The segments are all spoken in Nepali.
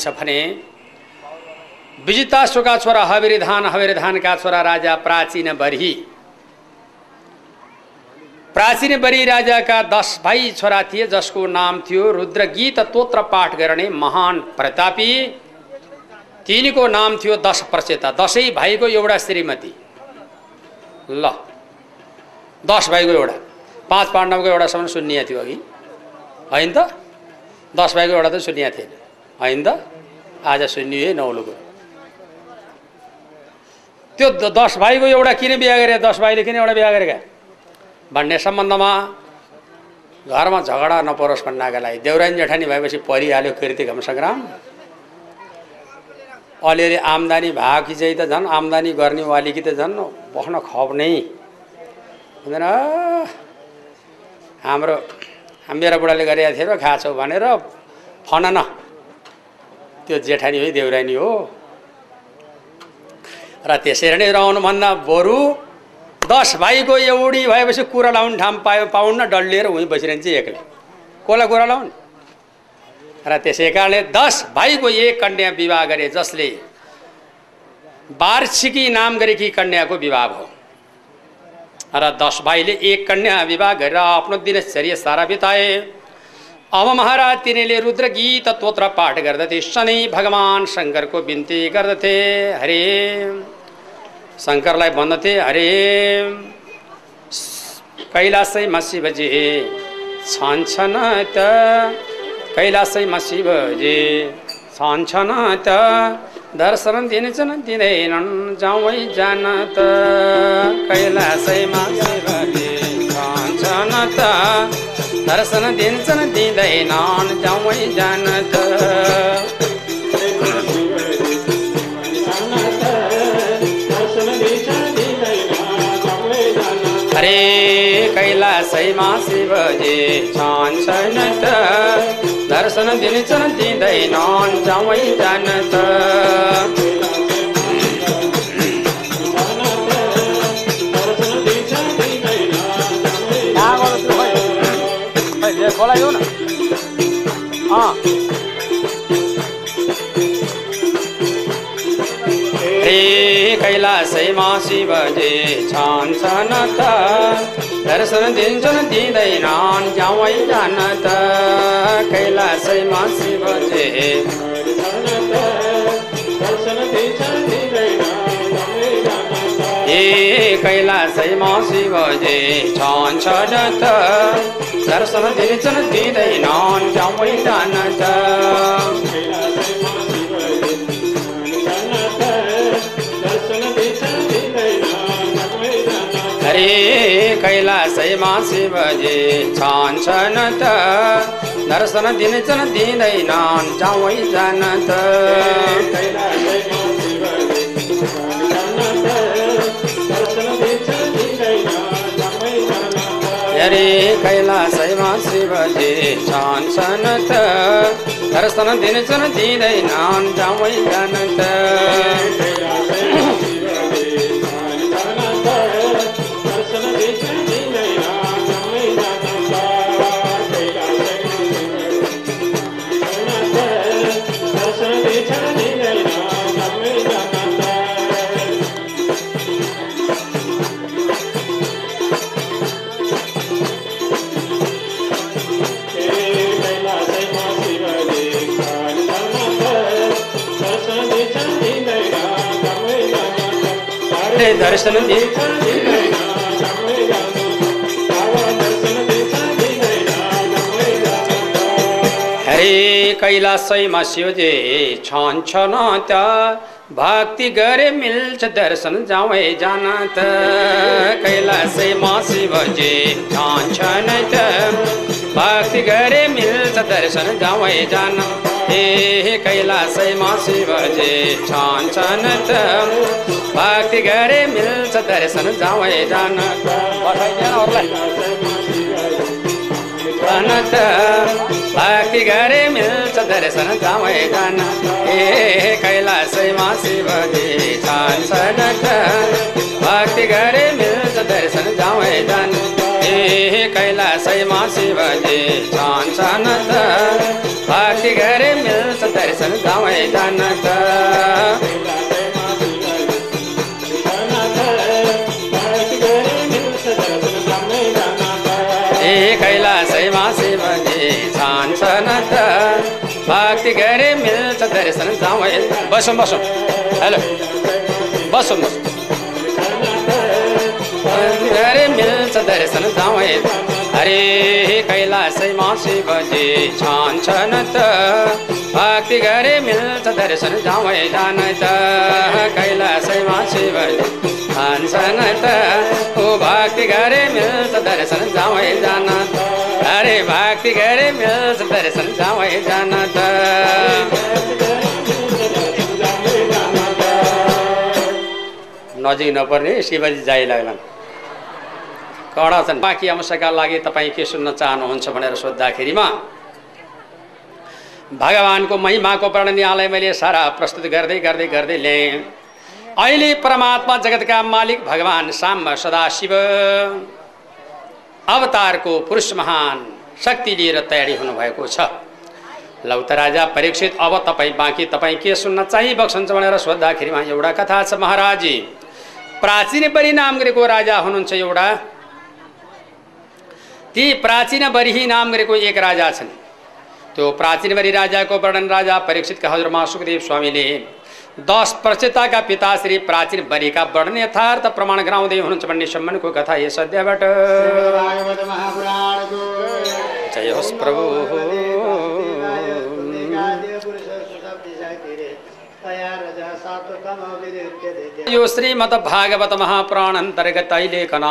गरिन्छ भने विजिताश्वका छोरा हविरधान हविरधानका छोरा राजा प्राचीन बरी। प्राचीन बरी राजाका दस भाइ छोरा थिए जसको नाम थियो रुद्र गीत तोत्र पाठ गर्ने महान प्रतापी। तिनीको नाम थियो दश प्रचेता। दसै भाइको एउटा श्रीमती। ल दस भाइको एउटा। पाँच पाण्डवको एउटासम्म सुन्निया थियो अघि। होइन त? दस भाइको एउटा त सुन्निया थिएन। होइन त आज सुन्नियो है नौलोको त्यो दस भाइको एउटा किन बिहा गरे? दस भाइले किन एउटा बिहा गरेका? भन्ने सम्बन्धमा घरमा झगडा नपरोस् भन्नका लागि। देउरानी जेठानी भएपछि परिहाल्यो कृति घम सङ्ग्राम अलिअलि आम्दानी भएको कि चाहिँ त झन् आम्दानी गर्नेवाली कि त झन् बस्न खप्ने हुँदैन। हाम्रो मेरो बुढाले गरेका थियो र खाछौ भनेर फन न। त्यो जेठानी हो देउरानी हो। र त्यसरी नै रहनुभन्दा बरु दस भाइको एउटी भएपछि कुरा लाउने ठाउँ पायो पाउन्न डल्लिएर उहीँ बसिरहन्छ एक्लै कसलाई कुरा लाउने? र त्यसै कारणले दस भाइको एक कन्या विवाह गरे जसले वार्षिकी नाम गरेकी कन्याको विवाह भयो। र दस भाइले एक कन्या विवाह गरेर आफ्नो दिनचर्या सारा बिताए। अब महाराज तिनीले रुद्र गीत तोत्र पाठ गर्दथे। सधैँ भगवान् शङ्करको बिन्ती गर्दथे। हरे। शङ्करलाई भन्दथे हरे। कैलासैमा शिवजी छान्छन् त कैलासैमा शिवजी छान्छन् त दर्शन दिन्छन् दिँदैनन् जाउँ जान त कैलासैमा शिवजी छान्छन् त दर्शन दिन्छन् दिँदैनन् जाउँ जान हरे कैलासैमा शिवजी छान्छन् त दर्शन दिन्छन् दिँदैनन् जाउँ जान त बोलायो न अँ हे कैलासैमा शिवजी छान्छन् त दर्शन दिन्छन् दिँदैनन् जाउँ जान त कैलासैमा शिवजी हे कैलासैमा शिवजी छान्छन् त दर्शन दिन्छन् दिँदैनन् जाउँ जान त हरे कैलासैमा शिवजी छान्छन् त दर्शन दिन्छन् दिँदैनन् जाउँ जान त हरे कैलासैमा शिवजी छान्छन् त दर्शन दिन्छन् दिँदैनन् जाउँ जान त दर्शन दिन्छन् हरे कैलासैमा शिवजी छान्छन् त भक्ति गरे मिल्छ दर्शन जाउँ जान त कैलासैमा शिवजी छान्छन् त भक्ति गरे मिल्छ दर्शन जाउँ जान ए कैलासैमा शिवजी छान्छन् त भक्ति गरे मिल्छ दर्शन जाउँ जान त भक्ति गरे मिल्छ दर्शन जाउँ जान ए कैलासैमा शिवजी छान्छन् त भक्ति गरे मिल्छ दर्शन जाउँ जान ए कैलासैमा शिवजी। छान्छन् त भक्ति गरे मिल्छ दर्शन जानत ए कैलासैमा शिवजी छान्छन् त भक्ति गरे मिल्छ दर्शन जाउँ बसौँ बसौँ। हेलो। बसौँ बसौँ। दर्शन जाउँ अरे कैलासैमा शिवजी छान्छन् त भक्ति गरे मिल्छ दर्शन जाउँ जान त कैलासैमा शिवजी छान्छन् त ओ भक्ति गरे मिल्छ दर्शन जाउँ जान अरे भक्ति गरे मिल्छ दर्शन जाउँ जान त नजिक नपर्ने शिवजी जाइ लाग्लान्। कडा छन्। बाँकी अंशका लागि तपाईँ के सुन्न चाहनुहुन्छ भनेर सोद्धाखेरिमा भगवान्को महिमाको वर्णनीयलाई मैले सारा प्रस्तुत गर्दै गर्दै गर्दै ल्याएँ अहिले परमात्मा जगतका मालिक भगवान् साम्ब सदाशिव अवतारको पुरुष महान शक्ति लिएर तयारी हुनुभएको छ। लौ त राजा परीक्षित अब तपाईँ बाँकी तपाईँ के सुन्न चाहिँ बक्सन्छ भनेर सोद्धाखेरिमा एउटा कथा छ महाराजी प्राचीन बरी नाम गरेको राजा हुनुहुन्छ एउटा ती प्राचीन बरिही नाम गरेको एक राजा छन्। त्यो प्राचीन बरी राजाको वर्णन राजा परीक्षितका हजुरमा सुखदेव स्वामीले दस प्रचेताका पिता श्री प्राचीन बरीका वर्णन यथार्थ प्रमाण गराउँदै हुनुहुन्छ भन्ने सम्मानको कथा यस अध्यायबाट जय होस् प्रभु। यो श्रीमद भागवत महापुराण अन्तर्गत अहिलेकन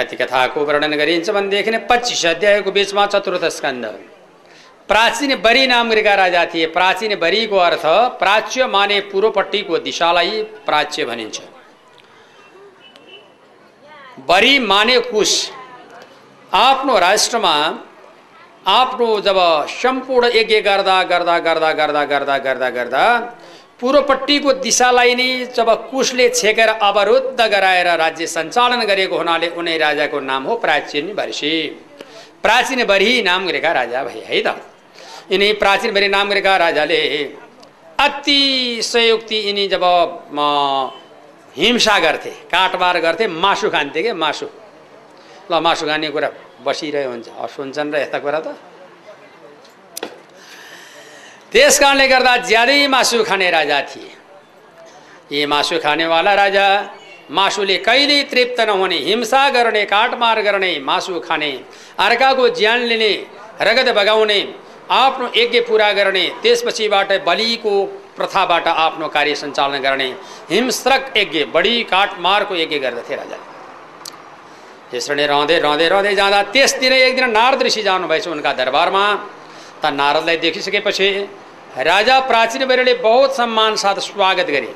कति कथाको वर्णन गरिन्छ भनेदेखि पच्चिस अध्यायको बिचमा चतुर्थ स्कन्द प्राचीन बरी नाम गरेका राजा थिए। प्राचीन बरीको अर्थ प्राच्य माने पूर्वपट्टिको दिशालाई प्राच्य भनिन्छ। बरी माने कुश। आफ्नो राष्ट्रमा आफ्नो जब सम्पूर्ण यज्ञ गर्दा गर्दा गर्दा गर्दा गर्दा गर्दा गर्दा पूर्वपट्टिको दिशालाई नै जब कुशले छेकेर अवरुद्ध गराएर राज्य सञ्चालन गरेको हुनाले उनै राजाको नाम हो प्राचीन वर्षी प्राचीन बरी नाम गरेका राजा भए है त? यिनी प्राचीन बरी नाम गरेका राजाले अतिशयोक्ति यिनी जब हिंसा गर्थे काटबार गर्थे मासु खान्थे के मासु? ल मासु खाने कुरा बसिरह्यो हुन्छ सुन्छन् र यस्ता कुरा त। त्यस कारणले गर्दा ज्यादै मासु खाने राजा थिए। यी मासु खानेवाला राजा मासुले कहिल्यै तृप्त नहुने हिंसा गर्ने काटमार गर्ने मासु खाने अर्काको ज्यान लिने रगत बगाउने आफ्नो यज्ञ पुरा गर्ने त्यसपछिबाट बलिको प्रथाबाट आफ्नो कार्य सञ्चालन गर्ने हिंस्रक यज्ञ बढी काटमारको यज्ञ गर्दथे राजा। यसरी नै रहँदै रहँदै रहँदै जाँदा त्यस दिन एक दिन नारद ऋषि जानुभएछ उनका दरबारमा। त नारदलाई देखिसकेपछि राजा प्राचीन बरेले बहुत सम्मान साथ स्वागत गरे।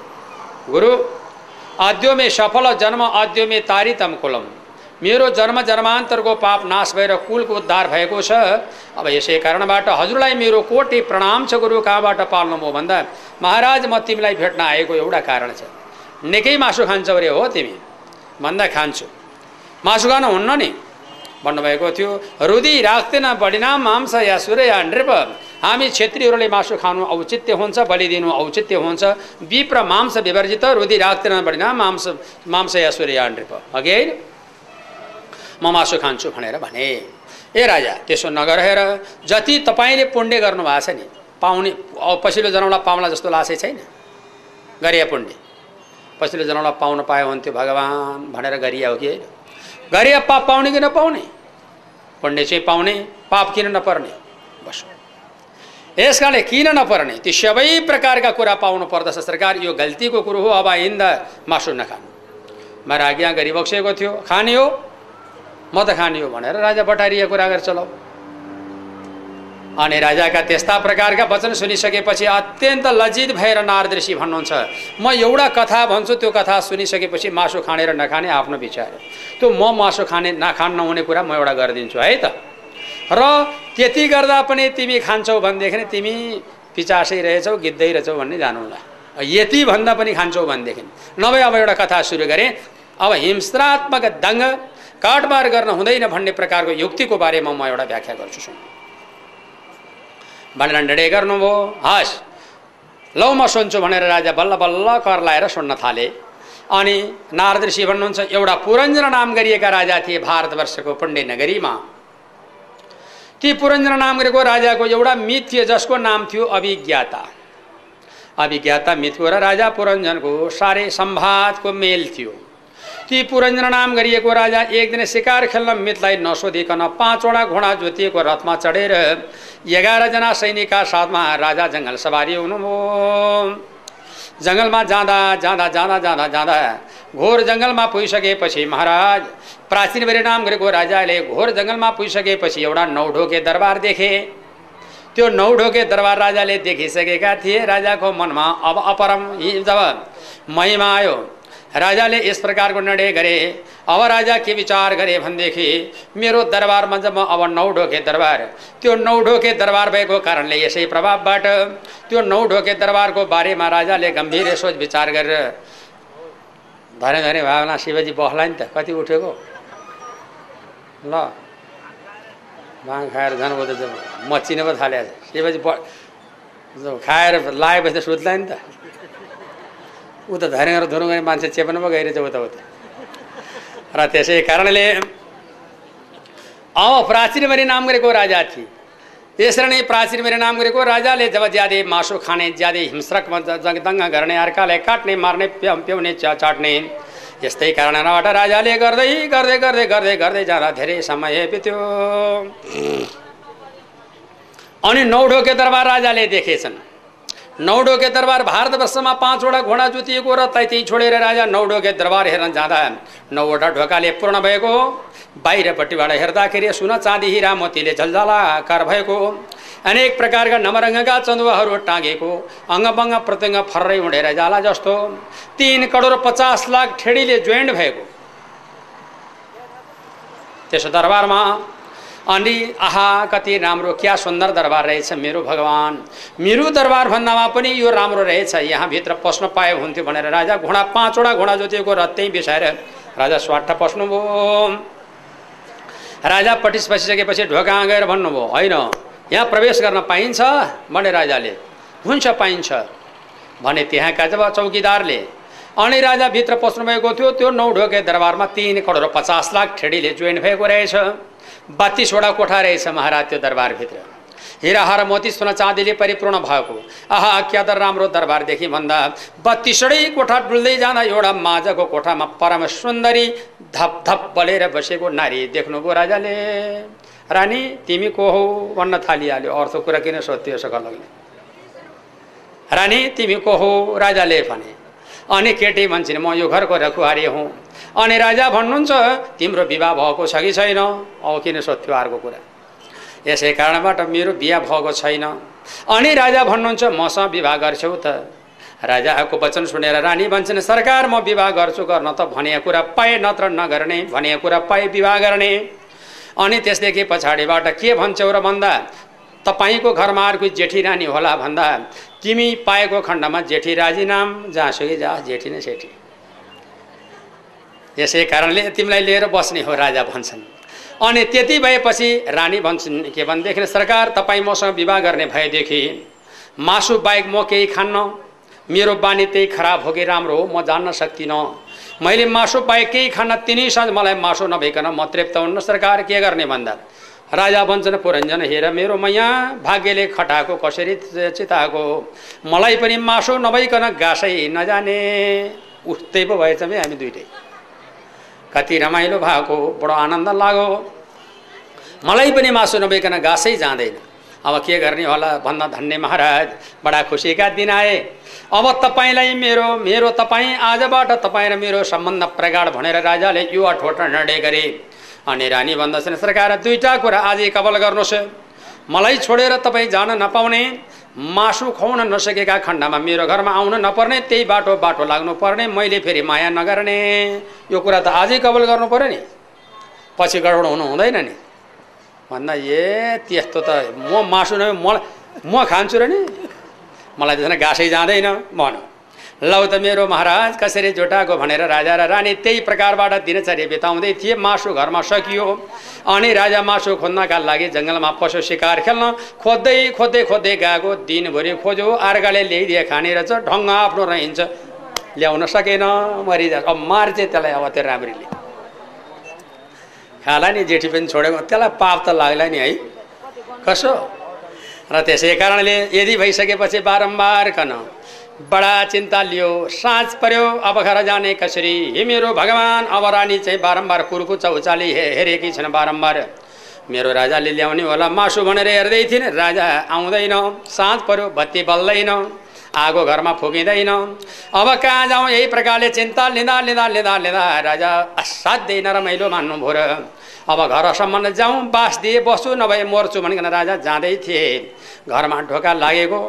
गुरु आद्योमे सफल जन्म आद्योमे तारितम कुलम। मेरो जन्म जन्मान्तरको पाप नाश भएर कुलको उद्धार भएको छ। अब यसै कारणबाट हजुरलाई मेरो कोटी प्रणाम छ गुरु कहाँबाट पाल्नुभयो भन्दा महाराज म तिमीलाई भेट्न आएको एउटा कारण छ। निकै मासु खान्छौ अरे हो तिमी। भन्दा खान्छु। मासु खानु हुन्न नि? भन्नुभएको थियो रुदी राख्दैन बढिनाम मांस या सूर्य या नृप। हामी क्षेत्रीहरूले मासु खानु औचित्य हुन्छ बलिदिनु औचित्य हुन्छ। विप्र मांस विवर्जित रुदी राख्दैन बढिनाम मांस मांस या सूर्य या नृप। अघि म मासु खान्छु भनेर भने। ए राजा त्यसो नगरेर जति तपाईँले पुण्य गर्नुभएको छ नि पाउने पछिल्लो जन्मलाई पाउला जस्तो लासै छैन। गरिया पुण्य। पछिल्लो जन्मलाई पाउन पायो हुन्थ्यो भगवान् भनेर गरिया हो कि गरिया पाप पाउने कि नपाउने? पुण्य चाहिँ पाउने पाप किन नपर्ने? बस। यस कारणले किन नपर्ने? ती सबै प्रकारका कुरा पाउनु पर्दछ सरकार। यो गल्तीको कुरो हो। अब आइन्दा मासु नखानु। मेरो आज्ञा गरिबक्सेको थियो। खाने हो? म त खाने हो भनेर राजा बटारिया कुरा गरेर चलाऊ अनि राजाका त्यस्ता प्रकारका वचन सुनिसकेपछि अत्यन्त लज्जित भएर नारदृषि भन्नुहुन्छ म एउटा कथा भन्छु त्यो कथा सुनिसकेपछि मासु खाने र नखाने आफ्नो विचार त्यो म मासु खाने नखान नहुने कुरा म एउटा गरिदिन्छु है त? र त्यति गर्दा पनि तिमी खान्छौ भनेदेखि तिमी पिचासै रहेछौ गिद्दै रहेछौ भन्ने जानुला यति भन्दा पनि खान्छौ भनेदेखि। नभए अब एउटा कथा सुरु गरेँ। अब हिंसात्मक दङ्ग काटबार गर्न हुँदैन भन्ने प्रकारको युक्तिको बारेमा म एउटा व्याख्या गर्छु सुन भनेर निर्णय गर्नुभयो हस्। लौ म सुन्छु भनेर राजा बल्ल बल्ल कर लाएर सुन्न थाले। अनि नारद ऋषि भन्नुहुन्छ एउटा पुरञ्जन नाम गरिएका राजा थिए भारतवर्षको पुण्य नगरीमा ती पुरञ्जन नाम गरेको राजाको एउटा मित थियो जसको नाम थियो अभिज्ञाता। अभिज्ञाता मितको र राजा पुरञ्जनको साह्रै सम्वादको मेल थियो। ती पुरञ्जन नाम गरिएको राजा एक दिन शिकार खेल्न मितलाई नसोधिकन पाँचवटा घोडा जोतिएको रथमा चढेर एघारजना सैनिकका साथमा राजा जङ्गल सवारी हुनुभयो जङ्गलमा जाँदा जाँदा जाँदा जाँदा जाँदा घोर जङ्गलमा पुगिसकेपछि महाराज प्राचीन नाम गरेको राजाले घोर जङ्गलमा पुगिसकेपछि एउटा नौढोके दरबार देखे। त्यो नौढोके दरबार राजाले देखिसकेका थिए। राजाको मनमा अब अपरम जब महिमा आयो। राजाले यस प्रकारको निर्णय गरे। अब राजा के विचार गरे भनेदेखि मेरो दरबारमा जब अब नौ ढोके दरबार। त्यो नौ ढोके दरबार भएको कारणले यसै प्रभावबाट त्यो नौ ढोके दरबारको बारेमा राजाले गम्भीर सोच विचार गरेर धरे धरे भावना शिवजी बस्ला नि त कति उठेको? ल भाङ खाएर झन् त मचिन पो थाले शिवजी ब खाएर लगाएपछि त सुत्ला नि त। ऊ त धरेर धुरु गर्ने मान्छे चेप्न पो गइरहेछ उता उता र त्यसै कारणले प्राचीन मेरी नाम गरेको राजा थिए त्यसरी नै प्राचीन मेरी नाम गरेको राजाले जब ज्यादै मासु खाने ज्यादै हिंस्रकमा दङ्गा गर्ने अर्कालाई काट्ने मार्ने प्याउने चाट्ने यस्तै कारणबाट राजाले गर्दै गर्दै गर्दै गर्दै गर्दै जाँदा धेरै समय बित्यो अनि नौढोके दरबार राजाले देखेछन् नौडोके दरबार भारतवर्षमा पाँचवटा घोडा जुतिएको र त्यही छोडेर राजा नौडोके दरबार हेर्न जाँदा नौवटा ढोकाले पूर्ण भएको। बाहिरपट्टिबाट हेर्दाखेरि सुन चाँदी हिरा मोतीले झलझलाकार भएको। अनेक प्रकारका नमरङ्गका चन्दुवाहरू टाँगेको। अङ्गबङ्ग प्रत्यङ्ग फर्रै उडेर जाला जस्तो। तिन करोड पचास लाख ठेडीले जोइन्ट भएको। त्यसो दरबारमा अनि आहा कति राम्रो क्या सुन्दर दरबार रहेछ मेरो भगवान्। मेरो दरबार भन्दामा पनि यो राम्रो रहेछ। यहाँभित्र पस्न पाए हुन्थ्यो भनेर राजा घोडा पाँचवटा घोडा जोतिएको र त्यहीँ बिसाएर राजा स्वाट पस्नुभयो। राजा पटिस पसिसकेपछि ढोका गएर भन्नुभयो होइन यहाँ प्रवेश गर्न पाइन्छ? भने राजाले हुन्छ पाइन्छ। भने त्यहाँका जब चौकीदारले अनि राजा भित्र पस्नुभएको थियो त्यो नौ ढोके दरबारमा तिन करोड पचास लाख ठेडीले जोइन भएको रहेछ। बत्तिसवटा कोठा रहेछ महाराज त्यो दरबारभित्र हिराहार मोती सुन चाँदीले परिपूर्ण भएको आहा क्या त राम्रो दरबारदेखि भन्दा बत्तिसवटै कोठा डुल्दै जाँदा एउटा माझको कोठामा परम सुन्दरी धप धप बलेर बसेको नारी। देख्नुभयो राजाले रानी तिमी को हौ भन्न थालिहाल्यो अर्थ कुरा किन सोध्यो सकलले रानी तिमी को हौ राजाले भने अनि केटी भन्छन् म यो घरको रखुहारी हुँ। अनि राजा भन्नुहुन्छ तिम्रो विवाह भएको छ कि छैन? अब किन सोध्थ्यो अर्को कुरा? यसै कारणबाट मेरो बिहा भएको छैन। अनि राजा भन्नुहुन्छ मसँग विवाह गर्छौ त। राजाको वचन सुनेर रानी भन्छन् सरकार म विवाह गर्छु गर्न त भनेको कुरा पाए नत्र नगर्ने भनेको कुरा पाए विवाह गर्ने। अनि त्यसदेखि पछाडिबाट के भन्छौ र भन्दा तपाईँको घरमा अर्को जेठी रानी होला भन्दा तिमी पाएको खण्डमा जेठी राजी नाम जहाँसुकै जा जेठी नै सेठी। यसै कारणले तिमीलाई लिएर बस्ने हो राजा भन्छन्। अनि त्यति भएपछि रानी भन्छन् के भनेदेखि सरकार तपाईँ मसँग विवाह गर्ने भएदेखि मासु बाहेक म केही खान्न मेरो बानी त्यही खराब हो कि राम्रो हो म जान्न सक्दिनँ मैले मासु बाहेक केही खान्न तिनै साँझ मलाई मासु नभइकन म तृप्त हुन्न सरकार के गर्ने भन्दा? राजा भन्छन् पुरञ्जन हेर मेरो म यहाँ भाग्यले खटाएको कसरी चिताएको? मलाई पनि मासु नभइकन घाँसै नजाने। उस्तै पो भएछ हामी दुइटै। कति रमाइलो भएको बडो आनन्द लाग्यो। मलाई पनि मासु नभइकन घाँसै जाँदैन। अब के गर्ने होला भन्दा धन्य महाराज बडा खुसीका दिन आए। अब तपाईँलाई मेरो मेरो तपाईँ आजबाट तपाईँ र मेरो सम्बन्ध प्रगाड भनेर राजाले युवा ठोट निर्णय गरे। अनि रानी भन्दछन् सरकार दुईवटा कुरा आजै कबल गर्नुहोस्। मलाई छोडेर तपाईँ जान नपाउने मासु खुवाउन नसकेका खण्डमा मेरो घरमा आउन नपर्ने त्यही बाटो बाटो लाग्नु पर्ने मैले फेरि माया नगर्ने। यो कुरा त आजै कबल गर्नु पऱ्यो नि। पछि गडबड हुनु हुँदैन नि। भन्दा ए त्यस्तो त म मासु नै म म खान्छु र नि। मलाई त्यसमा घाँसै जाँदैन। भनौँ। लौ त मेरो महाराज कसरी जोटाको भनेर राजा र रानी त्यही प्रकारबाट दिनचर्या बिताउँदै थिए। मासु घरमा सकियो। अनि राजा मासु खोज्नका लागि जङ्गलमा पशु शिकार खेल्न खोज्दै खोज्दै खोज्दै गएको दिनभरि खोज्यो। अर्काले ल्याइदिए खाने रहेछ ढङ्ग आफ्नो रहन्छ। ल्याउन सकेन मरिजा। अब मार चाहिँ त्यसलाई अब त्यो राम्रीले खाला नि जेठी पनि छोडेको त्यसलाई पाप त लाग्ला नि है। कसो? र त्यसै कारणले यदि भइसकेपछि बारम्बार कन बडा चिन्ता लियो साँझ पर्यो अब घर जाने कसरी हे मेरो भगवान् अब रानी चाहिँ बारम्बार कुर्कुचा उचाली हे हेरेकी छन् बारम्बार? मेरो राजाले ल्याउने होला मासु भनेर हेर्दै थिइन् राजा आउँदैन साँझ पर्यो बत्ती बल्दैन आगो घरमा फुकिँदैन। अब कहाँ जाउँ? यही प्रकारले चिन्ता लिँदा लिँदा लिँदा लिँदा राजा असाध्यै नरमाइलो मान्नुभयो र अब घरसम्म जाउँ बास दिए बस्छु नभए मर्छु भनिकन राजा जाँदै थिए। घरमा ढोका लागेको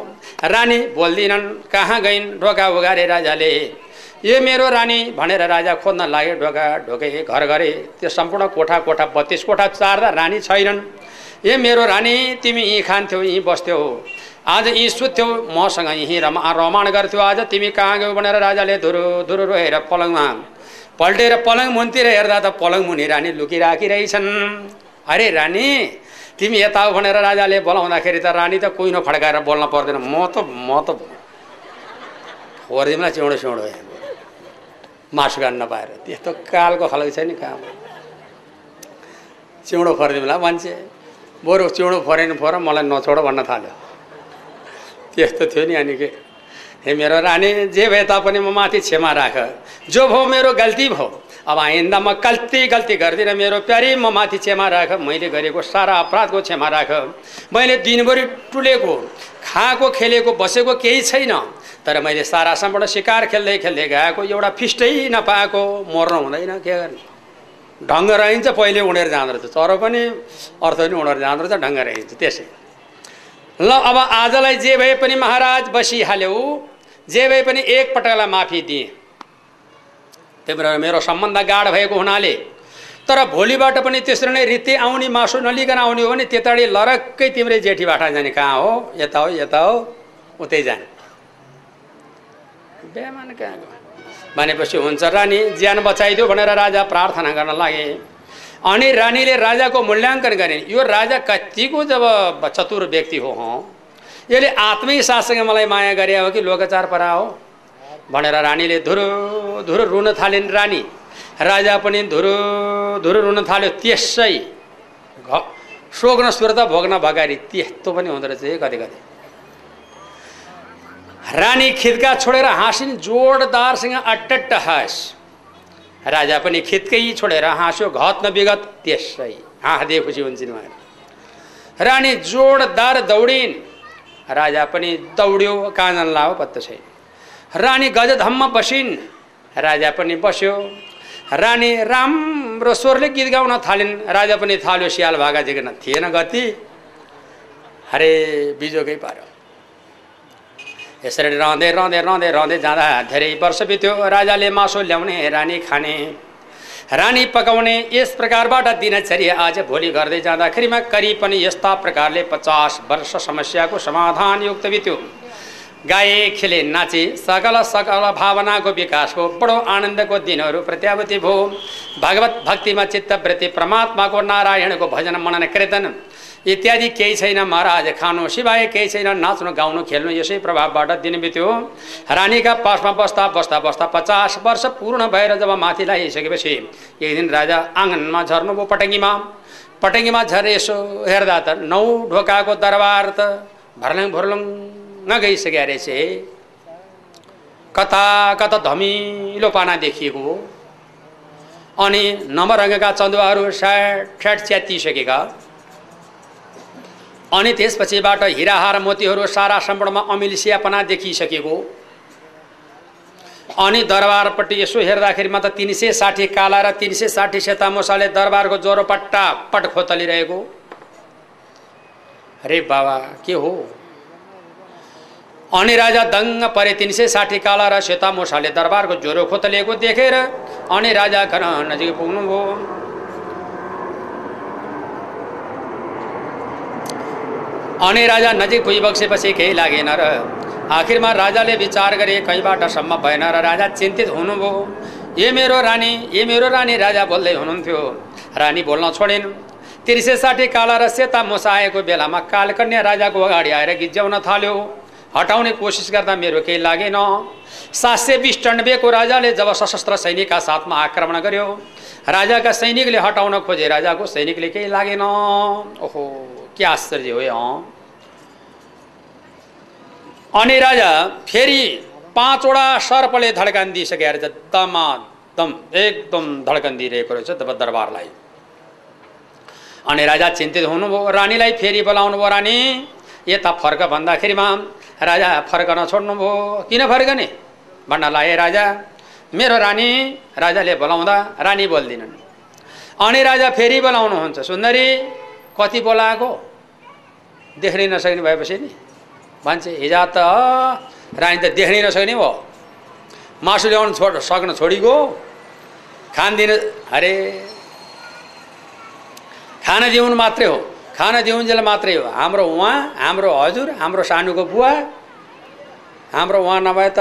रानी बोल्दिनन् कहाँ गइन्? ढोका उगारे राजाले। यो मेरो रानी भनेर राजा खोज्न लागे ढोका ढोके घर गरे। त्यो सम्पूर्ण कोठा कोठा बत्तिस कोठा चार्दा रानी छैनन्। ए मेरो रानी तिमी यहीँ खान्थ्यौ यहीँ बस्थ्यौ। आज यहीँ सुत्थ्यौ मसँग यहीँ रमा रमाण गर्थ्यौ। आज तिमी कहाँ गयौ? भनेर राजाले धुरु धुरु रोएर पलङमा पल्टेर पलङ मुनतिर हेर्दा त पलङ मुनि रानी लुकिराखिरहेछन्। अरे रानी तिमी यता भनेर राजाले बोलाउँदाखेरि त रानी त कुहिनो फड्काएर बोल्न पर्दैन। म त म त फोरिदिउँला चिउँडो सिउँडो मासु गाड्न नपाएर त्यस्तो कालको खालको छ नि कहाँ। चिउँडो फरिदिउँला मान्छे बरु चिउँडो फरेन फोर मलाई नछोड भन्न थाल्यो। त्यस्तो थियो नि अनि के? हे मेरो रानी जे भए तापनि म माथि क्षमा राख। जो भयो मेरो गल्ती भयो अब आइन्दा म गल्ती गल्ती गर्दिनँ मेरो प्यारी म माथि क्षमा राख। मैले गरेको सारा अपराधको क्षमा राख। मैले दिनभरि टुलेको खाएको खेलेको बसेको केही छैन। तर मैले सारा सम्पूर्ण शिकार खेल्दै खेल्दै गएको एउटा फिस्टै नपाएको मर्नु हुँदैन के गर्ने? ढङ्ग रहन्छ पहिले उडेर जाँदो रहेछ। चरो पनि अर्थ पनि उडेर जाँदो रहेछ ढङ्ग रहन्छ त्यसै। ल अब आजलाई जे भए पनि महाराज बसिहाल्यौ। जे भए पनि एकपटकलाई माफी दिएँ। तिम्रो मेरो सम्बन्ध गाढ भएको हुनाले तर भोलिबाट पनि त्यसरी नै रीति आउने मासु नलिकन आउने हो भने त्यताडि लरक्कै तिम्रै जेठीबाट जाने कहाँ हो? यता हो यता हो उतै जाने। बेमान कहाँ भनेपछि हुन्छ रानी ज्यान बचाइदियो भनेर राजा प्रार्थना गर्न लागे। अनि रानीले राजाको मूल्याङ्कन गरे। यो राजा कतिको जब चतुर व्यक्ति हँ? यसले आत्मै साससँग मलाई माया गरे हो कि लोकचार परा हो? भनेर रानीले धुरो धुरो रुन थालिन् रानी। राजा पनि धुरो धुरो रुन थाल्यो त्यसै। घ सोग्न सुर्ता भोग्न भगारी त्यस्तो पनि हुँदो रहेछ कति कति। रानी खिद्का छोडेर हाँसिन् जोडदारसँग अट्टट्ट हाँस। राजा पनि खित्कै छोडेर हाँस्यो घत न विगत त्यसै। हाँसदे खुसी हुन्छन् उहाँहरू। रानी जोडदार दौडिन्। राजा पनि दौड्यो काजन लाओ पत्तो छैन। रानी गजधम्म बसिन्। राजा पनि बस्यो। रानी राम्रो स्वरले गीत गाउन थालिन्। राजा पनि थाल्यो सियाल भागा जिग्न थिएन गति। हरे बिजोकै पार्यो यसरी रहँदै रहँदै रहँदै रहँदै जाँदा धेरै वर्ष बित्यो। राजाले मासु ल्याउने रानी खाने। रानी पकाउने यस प्रकारबाट दिनचर्या आज भोलि गर्दै जाँदाखेरिमा करिब पनि यस्ता प्रकारले पचास वर्ष समस्याको समाधान युक्त बित्यो। गाए खेले नाचे सकल सकल भावनाको विकासको बडो आनन्दको दिनहरू प्रत्यावृत्ति भयो भगवत भक्तिमा चित्तवृत्ति परमात्माको नारायणको भजन मनन कीर्तन इत्यादि केही छैन महाराज खानु। सिवाय केही छैन नाच्नु गाउनु खेल्नु यसै प्रभावबाट दिन बित्यो। रानीका पासमा बस्दा बस्दा बस्दा पचास वर्ष पूर्ण भएर जब माथि लगाइसकेपछि एक दिन राजा आँगनमा झर्नुभयो पटङ्गीमा। पटङ्गीमा झरे यसो हेर्दा त नौ ढोकाको दरबार त भर्लङ भर्लङ गइसक्यो रहेछ कता कता धमिलो पाना देखिएको हो। अनि नमरङ्गका चन्दुवाहरू स्याट स्याट च्यातिसकेका। अनि त्यसपछिबाट हिराहार मोतीहरू सारा सम्पूर्णमा अमिलिसियापना देखिसकेको। अनि दरबारपट्टि यसो हेर्दाखेरिमा त तिन सय साठी काला र तिन सय साठी सेता मोसाले दरबारको ज्वरो पट्टा पट खोतलिरहेको। अरे बाबा के हो? अनि राजा दङ्ग परे तिन सय साठी काला र सेता मोसाले दरबारको ज्वरो खोतलिएको देखेर अनि राजा घर नजिक पुग्नुभयो। अनि राजा नजिक पुगिबक्सेपछि केही लागेन र आखिरमा राजाले विचार गरे कहीँबाट सम्म भएन र राजा चिन्तित हुनुभयो। ए मेरो रानी ए मेरो रानी राजा बोल्दै हुनुहुन्थ्यो। रानी बोल्न छोडिन्। तिर्से साठी काला र सेता मुसाएको बेलामा कालकन्या राजाको अगाडि आएर गिज्याउन थाल्यो। हटाउने कोसिस गर्दा मेरो केही लागेन। सात सय बिस टन्बेको राजाले जब सशस्त्र सैनिकका साथमा आक्रमण गर्यो राजाका सैनिकले हटाउन खोजे राजाको सैनिकले केही लागेन। ओहो के आश्चर्य हो अँ। अनि राजा फेरि पाँचवटा सर्पले धड्कन दिइसकेर दमा दम एकदम धड्कन दिइरहेको रहेछ तब दरबारलाई। अनि राजा चिन्तित हुनुभयो रानीलाई फेरि बोलाउनु भयो रानी यता फर्क भन्दाखेरिमा राजा फर्कन छोड्नुभयो किन फर्कने? भन्न लाए राजा मेरो रानी राजाले बोलाउँदा रानी बोल्दिनन्। अनि राजा फेरि बोलाउनुहुन्छ सुन्दरी कति बोलाएको? देख्नै नसक्ने भएपछि नि। मान्छे हिजो त रानी त देख्नै नसक्ने भयो। मासु ल्याउनु छोड सक्न छोडिगयो। खान अरे खान दिउनु मात्रै हो। खान दिउन्जेल मात्रै हो। हाम्रो उहाँ हाम्रो हजुर हाम्रो सानुको बुवा हाम्रो उहाँ नभए त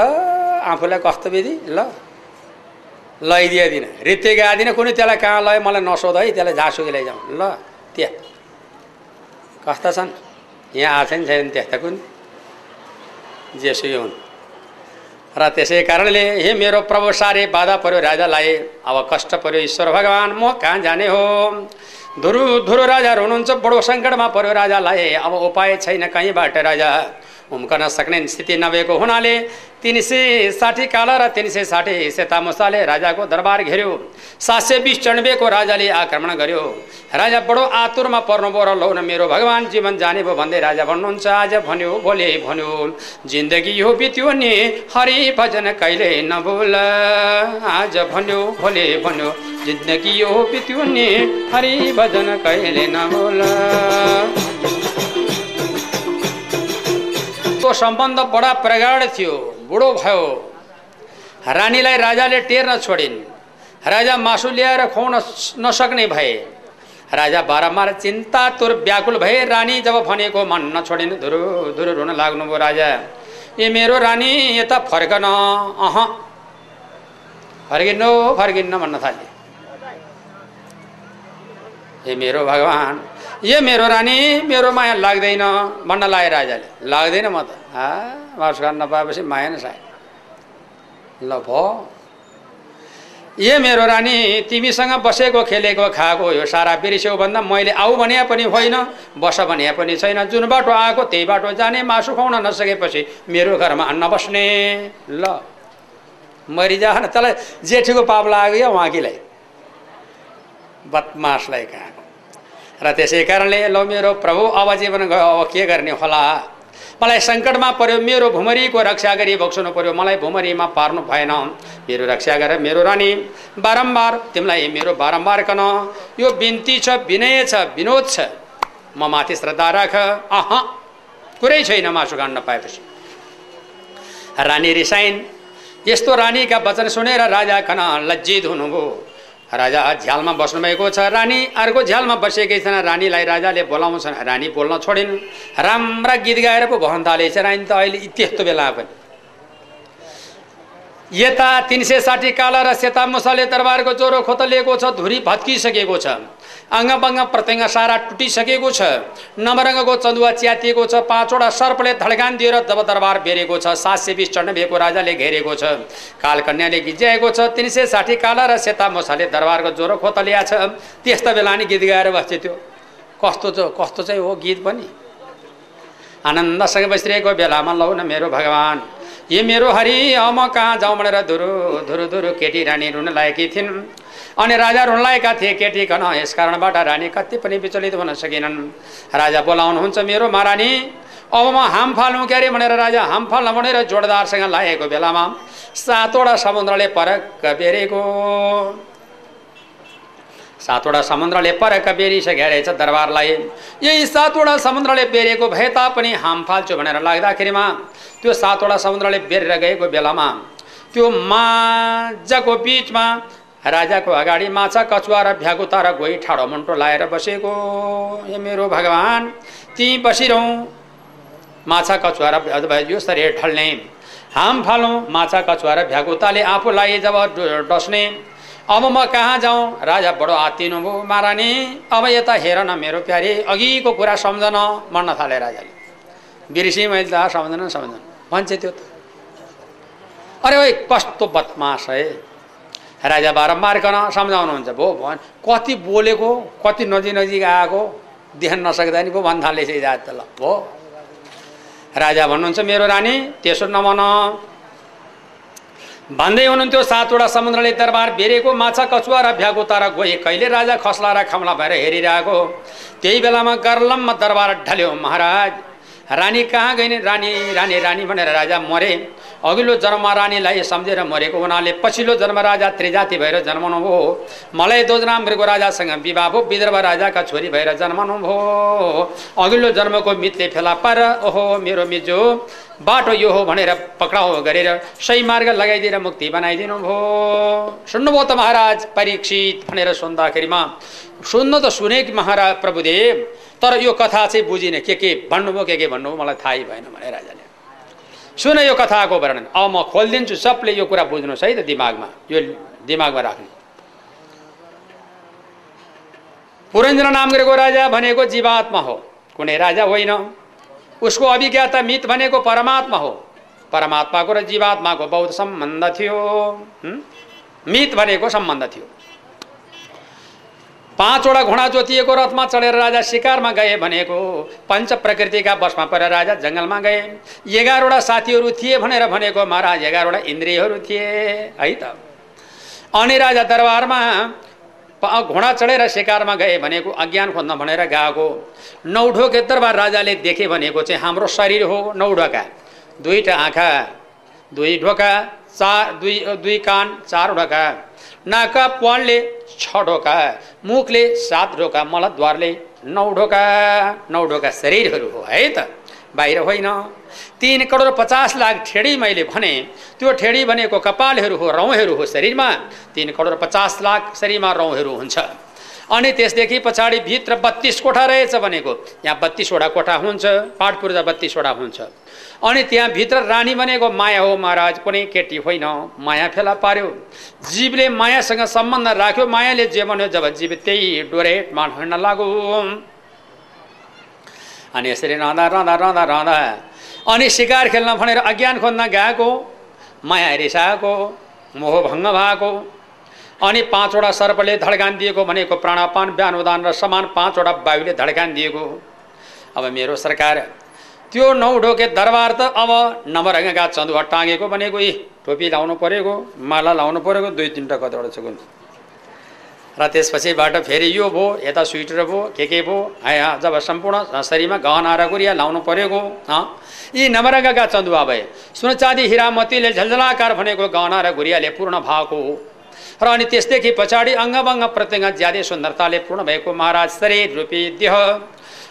आफूलाई कस्तो विधि? ल लैदिएदिनँ रित्ते गादिनँ कुनै त्यसलाई कहाँ लयो मलाई नसोध है त्यसलाई झाँसुकी लैजाउँ। ल त्यहाँ। कस्ता छन्? यहाँ आएको छैन छैन त्यस्ता कुन? जेसुकै हुन्। र त्यसै कारणले हे मेरो प्रभु सारे बाधा पर्यो राजालाई अब कष्ट पर्यो ईश्वर भगवान् म कहाँ जाने हो? धुरु धुरु राजा हुनुहुन्छ बडो सङ्कटमा पर्यो राजालाई। अब उपाय छैन कहीँबाट राजा। उम्कन सक्ने स्थिति नभएको हुनाले तिन सय साठी काला र तिन सय साठी सेता मुसाले राजाको दरबार घेर्यो। सात सय बिस राजाले आक्रमण गर्यो। राजा बडो आतुरमा पर्नुभयो र लौ मेरो भगवान् जीवन जाने भयो भन्दै राजा भन्नुहुन्छ आज भन्यो भोलि भन्यो जिन्दगी यो बित्यो नि हरि भजन कहिले नबोल आज भन्यो भोलि भन्यो जिन्दगी यो बित्यो नि हरि भजन कहिले नबोल को सम्बन्ध बडा प्रगाढ थियो बुढो भयो। रानीलाई राजाले टेर्न छोडिन्। राजा मासु ल्याएर खुवाउन नसक्ने भए। राजा बारम्बार चिन्तातुर व्याकुल भए। रानी जब भनेको मन नछोडिन्। धुरु धुरु रुन लाग्नुभयो राजा। ए मेरो रानी यता फर्कन। अह। फर्किनु फर्किन्न भन्न थाले ए मेरो भगवान् यो मेरो रानी मेरो माया लाग्दैन भन्न लाए राजाले। लाग्दैन म त। हा मासु खान नपाएपछि माया नै साय ल भयो ए मेरो रानी तिमीसँग बसेको खेलेको खाएको यो सारा बिर्स्यौ भन्दा मैले आऊ भने पनि होइन बस भने पनि छैन। जुन बाटो आएको त्यही बाटो जाने मासु खुवाउन नसकेपछि मेरो घरमा अन्न बस्ने। ल। मरिजा तँलाई जेठीको पाप लाग्यो उहाँकीलाई बदमासलाई कहाँ? र त्यसै कारणले ल मेरो प्रभु अब जीवन गयो अब के गर्ने होला? मलाई सङ्कटमा पर्यो मेरो भुमरीको रक्षा गरी बक्सनु पर्यो मलाई भुमरीमा पार्नु भएन। मेरो रक्षा गर मेरो रानी बारम्बार तिमीलाई मेरो बारम्बार कन। यो बिन्ती छ विनय छ विनोद छ। म माथि श्रद्धा राख। अह कुरै छैन मासु खान नपाएपछि रानी रिसाइन् यस्तो रानीका वचन सुनेर राजा कन लज्जित हुनुभयो। राजा झ्यालमा बस्नुभएको छ। रानी अर्को झ्यालमा बसेकै छैन। रानीलाई राजाले बोलाउँछन्। रानी बोल्न छोडिन्। राम्रा गीत गाएर पो भन्न थालेछ। रानी त अहिले त्यस्तो बेला पनि। यता तिन सय साठी काला र सेता मुसाले दरबारको ज्वरो खोतलिएको छ धुरी भत्किसकेको छ। अङ्गबङ्ग प्रत्यङ्ग सारा टुटिसकेको छ। नमरङ्गको चन्दुवा च्यातिएको छ। पाँचवटा सर्पले धड्कान दिएर जब दरबार बेरेको छ सात सय बिस भएको राजाले घेरेको छ। कालकन्याले गिज्याएको छ। तिन सय साठी काला र सेता मोसाले दरबारको ज्वरो खोतलिया छ। त्यस्तो बेला नि गीत गाएर बस्थ्यो त्यो। कस्तो छ कस्तो चाहिँ हो गीत पनि। आनन्दसँग बसिरहेको बेलामा लौ न मेरो भगवान्। ए मेरो हरि म कहाँ जाउँ भनेर धुरु धुरु धुरु केटी रानी रुन लागेकी थिइन्। अनि राजा रुन लागेका थिए केटी कन यस कारणबाट रानी कति पनि विचलित हुन सकेनन्। राजा बोलाउनुहुन्छ मेरो महारानी अब म हाम फालौँ के भनेर राजा हाम फाल्न भनेर जोडदारसँग लागेको बेलामा सातवटा समुद्रले परक बेरेको। सातवटा समुद्रले परक बेरिसकेको रहेछ दरबारलाई। यही सातवटा समुद्रले बेरेको भए तापनि हाम फाल्छु भनेर लाग्दाखेरिमा त्यो सातवटा समुद्रले बेरेर गएको बेलामा त्यो माझको बिचमा राजाको अगाडि माछा कछुवा र भ्यागुता र गोही ठाडो मुन्टो लाएर बसेको। ए मेरो भगवान् ती बसिरहँ। माछा कछुवा र यो सरी ढल्ने हाम फालौँ माछा कछुवा र भ्यागुताले आफूलाई जब डस्ने अब म कहाँ जाउँ राजा बडो आत्तिनु भयो। महारानी अब यता हेर न मेरो प्यारे। अघिको कुरा सम्झन मर्न थाले राजाले। बिर्सी मैले त सम्झन सम्झन। भन्छ त्यो त। अरे ओ कस्तो बदमास है। राजा बारम्बार कन सम्झाउनुहुन्छ भो भन् कति बोलेको कति नजिक नजिक आएको देख्न नसक्दा नि पो भन् थालेछ जात त ल भो। राजा भन्नुहुन्छ मेरो रानी त्यसो नभन भन्दै हुनुहुन्थ्यो सातवटा समुद्रले दरबार बेरेको माछा कछुवा र भ्यागो तारा गए। कहिले राजा खस्ला र खम्ला भएर हेरिरहेको त्यही बेलामा गर्लममा दरबार ढल्यो महाराज। रानी कहाँ गइन् रानी रानी रानी भनेर राजा मरे। अघिल्लो जन्ममा रानीलाई सम्झेर मरेको हुनाले पछिल्लो जन्म राजा त्रिजाति भएर जन्मनु भयो। मलाई दोजना मृग राजासँग विवाह भयो विदर्भ राजाका छोरी भएर जन्मनु भयो। अघिल्लो जन्मको मितले फेला पार ओहो मेरो मिजो बाटो यो हो भनेर पक्राउ गरेर सही मार्ग लगाइदिएर मुक्ति बनाइदिनु भयो। सुन्नुभयो त महाराज परीक्षित भनेर सुन्दाखेरिमा सुन्नु त सुने महाराज प्रभुदेव तर यो कथा चाहिँ बुझिनँ के के भन्नुभयो के के भन्नुभयो मलाई थाहै भएन भने राजाले। सुन यो कथाको वर्णन। अब म खोलिदिन्छु सबले यो कुरा बुझ्नुहोस् है त दिमागमा। यो दिमागमा राख्नु। पुरेन्द्र नाम गरेको राजा भनेको जीवात्मा हो। कुनै राजा होइन। उसको अभिज्ञाता मित भनेको परमात्मा हो। परमात्माको र जीवात्माको बहुत सम्बन्ध थियो। मित भनेको सम्बन्ध थियो। पाँचवटा घोडा जोतिएको रथमा चढेर राजा शिकारमा गए भनेको पञ्च प्रकृतिका बसमा परेर राजा जङ्गलमा गए। एघारवटा साथीहरू थिए भनेर भनेको महाराज एघारवटा इन्द्रियहरू थिए है त? अनि राजा दरबारमा घोडा चढेर शिकारमा गए भनेको अज्ञान खोज्न भनेर गएको। नौढोके दरबार राजाले देखे भनेको चाहिँ हाम्रो शरीर हो नौढोका दुईवटा आँखा दुई ढोका चार दुई दुई कान चार ढोका। नाका प्वालले छ ढोका मुखले सात ढोका मलद्वारले नौ ढोका नौ ढोका शरीरहरू हो है त? बाहिर होइन। तिन करोड पचास लाख ठेडी मैले भने त्यो ठेडी भनेको कपालहरू हो रौँहरू हो शरीरमा। तिन करोड पचास लाख शरीरमा रौँहरू हुन्छ। अनि त्यसदेखि पछाडि भित्र बत्तिस कोठा रहेछ भनेको। यहाँ बत्तिसवटा कोठा हुन्छ पाठ पूर्जा बत्तिसवटा हुन्छ। अनि त्यहाँभित्र रानी भनेको माया हो महाराज कुनै केटी होइन माया फेला पार्यो। जीवले मायासँग सम्बन्ध राख्यो मायाले जे भन्यो जब जीव त्यही डोरेटमा हिँड्न लाग्यो अनि यसरी रहँदा रहँदा रहँदा रहँदा अनि सिकार खेल्न भनेर अज्ञान खोज्न गएको माया रिसाएको मोहभङ्ग भएको अनि पाँचवटा सर्पले धड्कान दिएको भनेको प्राणपान बिहान उदान र समान पाँचवटा वायुले धड्कान दिएको अब मेरो सरकार त्यो नौ ढोके दरबार त अब नमरङ्गका चन्दुवा टाँगेको भनेको यी टोपी लाउनु परेको माला लाउनु परेको दुई तिनवटा कतिवटा छ र त्यसपछिबाट फेरि यो भयो यता स्वेटर भयो के के भयो जब सम्पूर्ण शरीरमा गहना र गुरिया लाउनु परेको यी नमरङ्गका चन्दुवा भए सुनचाँदी हिरामतीले झलझलाकार भनेको गहना र गुरियाले पूर्ण भएको हो। र अनि त्यसदेखि पछाडि अङ्गभङ्ग प्रत्यङ्ग ज्यादै सुन्दरताले पूर्ण भएको महाराज शरीर रूपी देह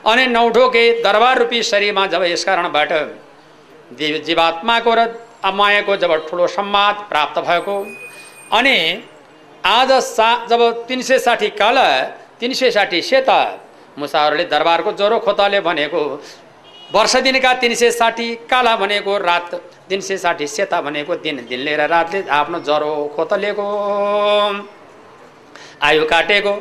अनि नौढोके दरबार रूपी शरीरमा जब यस कारणबाट जीवात्माको र मायाको जब ठुलो सम्वाद प्राप्त भएको अनि आज सा जब तिन सय साठी काल तिन सय साठी सेता मुसाहरूले दरबारको ज्वरो खोताले भनेको वर्ष दिनका तिन सय साठी काला भनेको रात तिन सय साठी सेता भनेको दिन। दिन लिएर रातले आफ्नो ज्वरो खोतलेको आयु काटेको।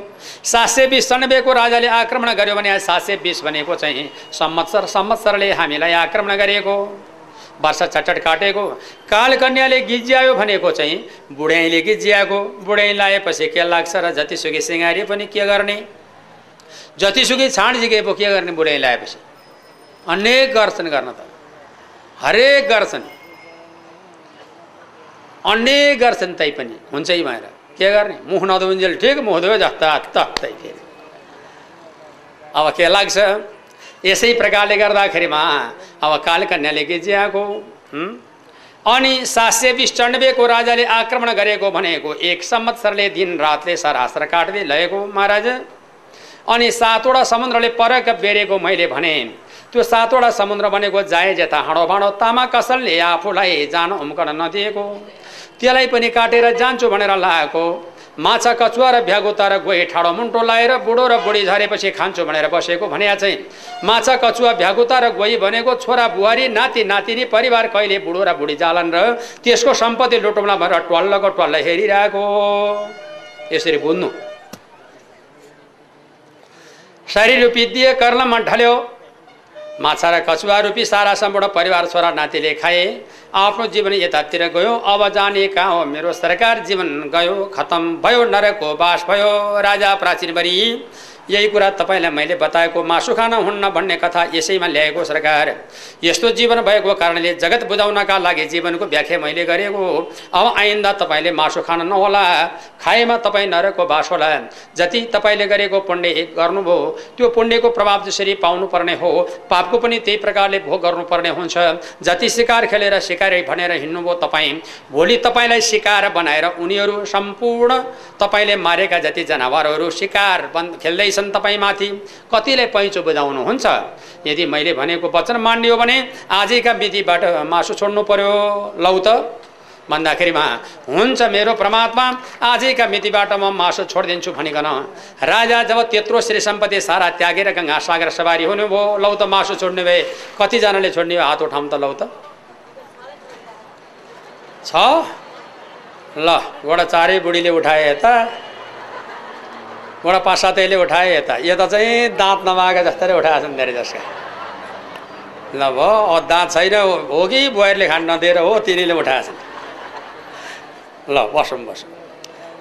सात सय बिस सन्नब्बेको राजाले आक्रमण गर्यो भने सात सय बिस भनेको चाहिँ सम्मत्सर सम्मत्सरले हामीलाई आक्रमण गरेको। वर्ष चटट काटेको। कालकन्याले गिज्यायो भनेको चाहिँ बुढ्याइले गिज्याएको। बुढ्याइ लाएपछि के लाग्छ र जतिसुकै सिँगारी पनि के गर्ने? जतिसुकै छाँड पो के गर्ने बुढ्याइ लाएपछि? अनेक गर्छन् गर्न त हरेक गर्छन् अनेक गर्छन् तै पनि हुन्छ है भएर के गर्ने मुख नधुन्जेल ठिक मुख धोयो जस्ता फेरि अब के लाग्छ यसै प्रकारले गर्दाखेरिमा अब कालकन्याले के ज्याएको अनि सात सय बिस चण्डबेको राजाले आक्रमण गरेको भनेको एक संवत्सरले दिन रातले सरास्र काट्दै लगेको महाराज. अनि सातवटा समुद्रले परक बेरेको मैले भने। त्यो सातवटा समुद्र भनेको जाए जेता हाँडो भाँडो तामा कसलले आफूलाई जान उम्कन नदिएको। त्यसलाई पनि काटेर जान्छु भनेर लागेको माछा कचुवा र भ्यागुता र गोही ठाडो मुन्टो लाएर बुढो र बुढी झरेपछि खान्छु भनेर बसेको भने चाहिँ। माछा कचुवा भ्यागुता र गोही भनेको छोरा बुहारी नाति नातिनी परिवार कहिले बुढो र बुढी जालन र त्यसको सम्पत्ति लुटौँला भनेर ट्वाल्लको ट्वाल्ल हेरिरहेको। यसरी बुझ्नु। शरीर रूपी दिए कर्लमा ढल्यो माछा र कछुवा रूपी सारा सम्पूर्ण परिवार छोरा नातिले खाए। आफ्नो जीवन यतातिर गयो। अब जाने कहाँ हो? मेरो सरकार जीवन गयो। खतम भयो नरको बास भयो। राजा प्राचीनभरि यही कुरा तपाईँलाई मैले बताएको मासु खान हुन्न भन्ने कथा यसैमा ल्याएको सरकार। यस्तो जीवन भएको कारणले जगत बुझाउनका लागि जीवनको व्याख्या मैले गरेको अब आइन्दा तपाईँले मासु खान नहोला। खाएमा तपाईँ नरको बास होला। जति तपाईँले गरेको पुण्य गर्नुभयो त्यो पुण्यको प्रभाव जसरी पाउनुपर्ने हो पापको पनि त्यही प्रकारले भोग गर्नुपर्ने हुन्छ। जति सिकार खेलेर सिकारे भनेर हिँड्नुभयो तपाईँ भोलि तपाईँलाई सिकार बनाएर उनीहरू सम्पूर्ण तपाईँले मारेका जति जनावरहरू सिकार बन् खेल्दै छन् तपाईँमाथि? कतिले पैँचो बुझाउनुहुन्छ? यदि मैले भनेको वचन मानियो भने आजैका विधिबाट मासु छोड्नु पर्यो लौ त। भन्दाखेरिमा हुन्छ मेरो परमात्मा आजैका मितिबाट म मासु छोडिदिन्छु भनिकन। राजा जब त्यत्रो श्री सम्पत्ति सारा त्यागेर गङ्गा सागर सवारी हुनुभयो लौ त मासु छोड्ने भए कतिजनाले छोड्ने हात उठाउँ त लौ त। छ? ल गोडा चारै बुढीले उठाए यता गोडा पाँच सातैले उठाए यता। यता चाहिँ दाँत नमागा जस्तै उठाएको छन् धेरै जसका। ल भयो दाँत छैन हो कि बुहारीले खान नदिएर हो तिनीले उठाएछन्। ल बसौँ बसौँ।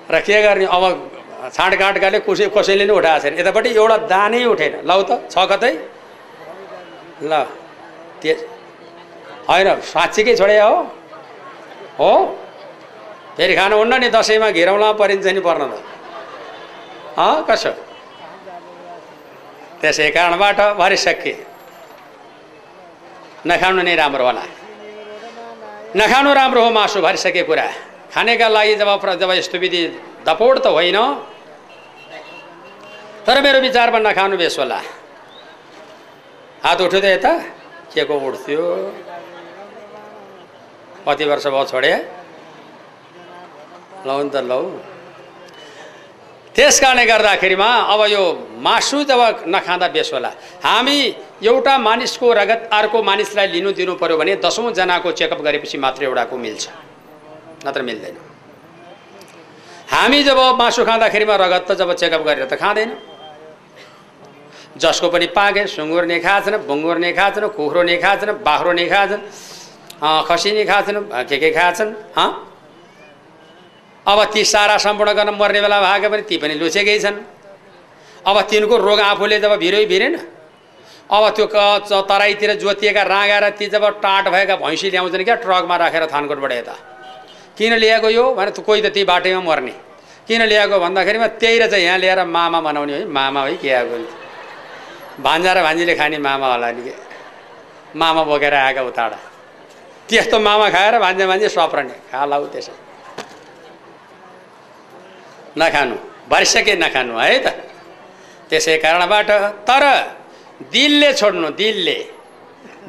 र के गर्ने? अब छाँडकाँडकाले कसै कसैले नै उठाएको छैन यतापट्टि एउटा दानै उठेन। लौ त छ कतै? ल त्यो होइन साँच्चीकै छोडे हो। हो? फेरि खानुहुन्न नि दसैँमा घिरौँला परिन्छ नि पर्न त। कसो त्यसै कारणबाट भरिसके नखानु नै राम्रो होला नखानु राम्रो हो मासु भरिसके कुरा खानेका लागि जब जब यस्तो विधि दपोड त होइन तर मेरो विचारमा नखानु बेस होला हात उठ्यो त यता के को उठ्थ्यो कति वर्ष भयो छोडे लौ नि त लौ त्यस कारणले गर्दाखेरिमा अब यो मासु जब नखाँदा बेस होला। हामी एउटा मानिसको रगत अर्को मानिसलाई लिनु दिनु पऱ्यो भने दसौँजनाको चेकअप गरेपछि मात्र एउटाको मिल्छ। नत्र मिल्दैन। हामी जब मासु खाँदाखेरिमा रगत त जब चेकअप गरेर त खाँदैन। जसको पनि पागे सुँगुर नै खाएछन् बुङ्गुर नै खाएछन् कुखुरो नै खाएछन् बाख्रो नै खाएछन् खसी नै खाएछन् के के खाएछन् अब ती सारा सम्पूर्ण गर्न मर्ने बेला भाग्यो भने ती पनि लुचेकै छन्। अब तिनको रोग आफूले जब भिरै भिरेन अब त्यो तराईतिर जोतिएका राँगा र ती जब टाँट भएका भैँसी ल्याउँछन् क्या ट्रकमा राखेर थानकोटबाट यता। किन ल्याएको यो? भने कोही त ती बाटैमा मर्ने। किन ल्याएको भन्दाखेरिमा त्यही र चाहिँ यहाँ ल्याएर मामा बनाउने है मामा है के आएको भान्जा र भान्जीले खाने मामा होला नि मामा बोकेर आएका उताडा। त्यस्तो मामा खाएर भान्जा भान्जी सप्रने। खा लाउ त्यसै। नखानु भरिसके नखानु है त? त्यसै कारणबाट तर दिलले छोड्नु दिलले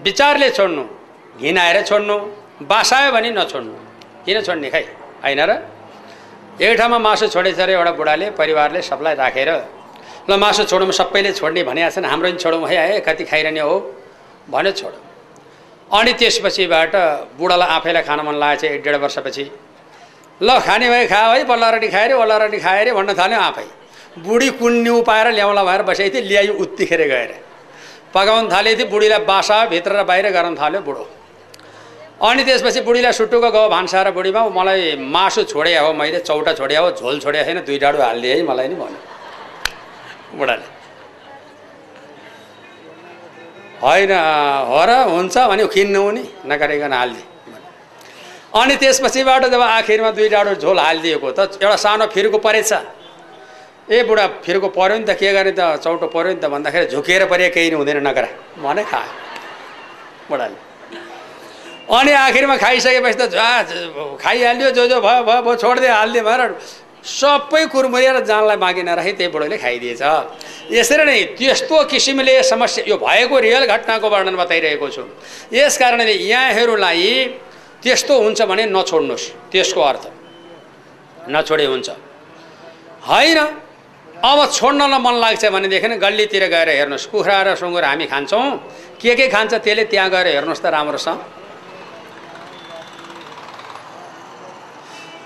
विचारले छोड्नु घिनाएर छोड्नु बासायो भने नछोड्नु। किन छोड्ने खै? होइन र? एक ठाउँमा मासु छोडेछ र एउटा बुढाले परिवारले सबलाई राखेर ल मासु छोडौँ सबैले छोड्ने भनेको छन् हाम्रो पनि छोडौँ है है कति खाइरहने हो? भन्यो छोडौँ। अनि त्यसपछिबाट बुढालाई आफैलाई खान मन लागेको छ एक डेढ वर्षपछि। ल खाने भए खा है बल्ल रटी खायो अरे वल्ला रटी खायो अरे भन्न थाल्यो आफै। बुढी कुन न्यु पाएर ल्याउला भएर बसेको थिएँ ल्यायो उत्तिखेर गएर। पकाउनु थालेको थिएँ बुढीलाई बासा भित्र र बाहिर गर्न थाल्यो बुढो। अनि त्यसपछि बुढीलाई सुटुको गयो भान्सा र बुढीमा मलाई मासु छोडे हो मैले चौटा छोडे हो झोल छोडे छैन दुई डाडु हालिदिएँ है मलाई नि भन्यो। बुढाले। होइन हो र हुन्छ भने खिन्नु नि नगरिकन हालिदिए अनि त्यसपछिबाट जब आखिरमा दुई डाडो झोल हालिदिएको त एउटा सानो फिर्को परेछ। ए बुढा फिर्को पऱ्यो नि त के गर्ने त चौटो पऱ्यो नि त भन्दाखेरि झुकेर परे केही नै हुँदैन नगरा। भने खा। बुढाले। अनि आखिरमा खाइसकेपछि त खाइहाल्यो जो जो भयो भयो भयो छोडिदियो हालिदियो भएर सबै कुरमुरिएर जानलाई मागेन राखे त्यही बुढोले खाइदिएछ। यसरी नै त्यस्तो किसिमले समस्या यो भएको रियल घटनाको वर्णन बताइरहेको छु। यस कारणले यहाँहरूलाई त्यस्तो हुन्छ भने नछोड्नुहोस्। त्यसको अर्थ नछोडे हुन्छ। होइन अब छोड्नलाई मन लाग्छ भनेदेखि गल्लीतिर गएर हेर्नुहोस्। कुखुरा र सुँगुर हामी खान्छौँ। के के खान्छ त्यसले त्यहाँ गएर हेर्नुहोस् त राम्रोसँग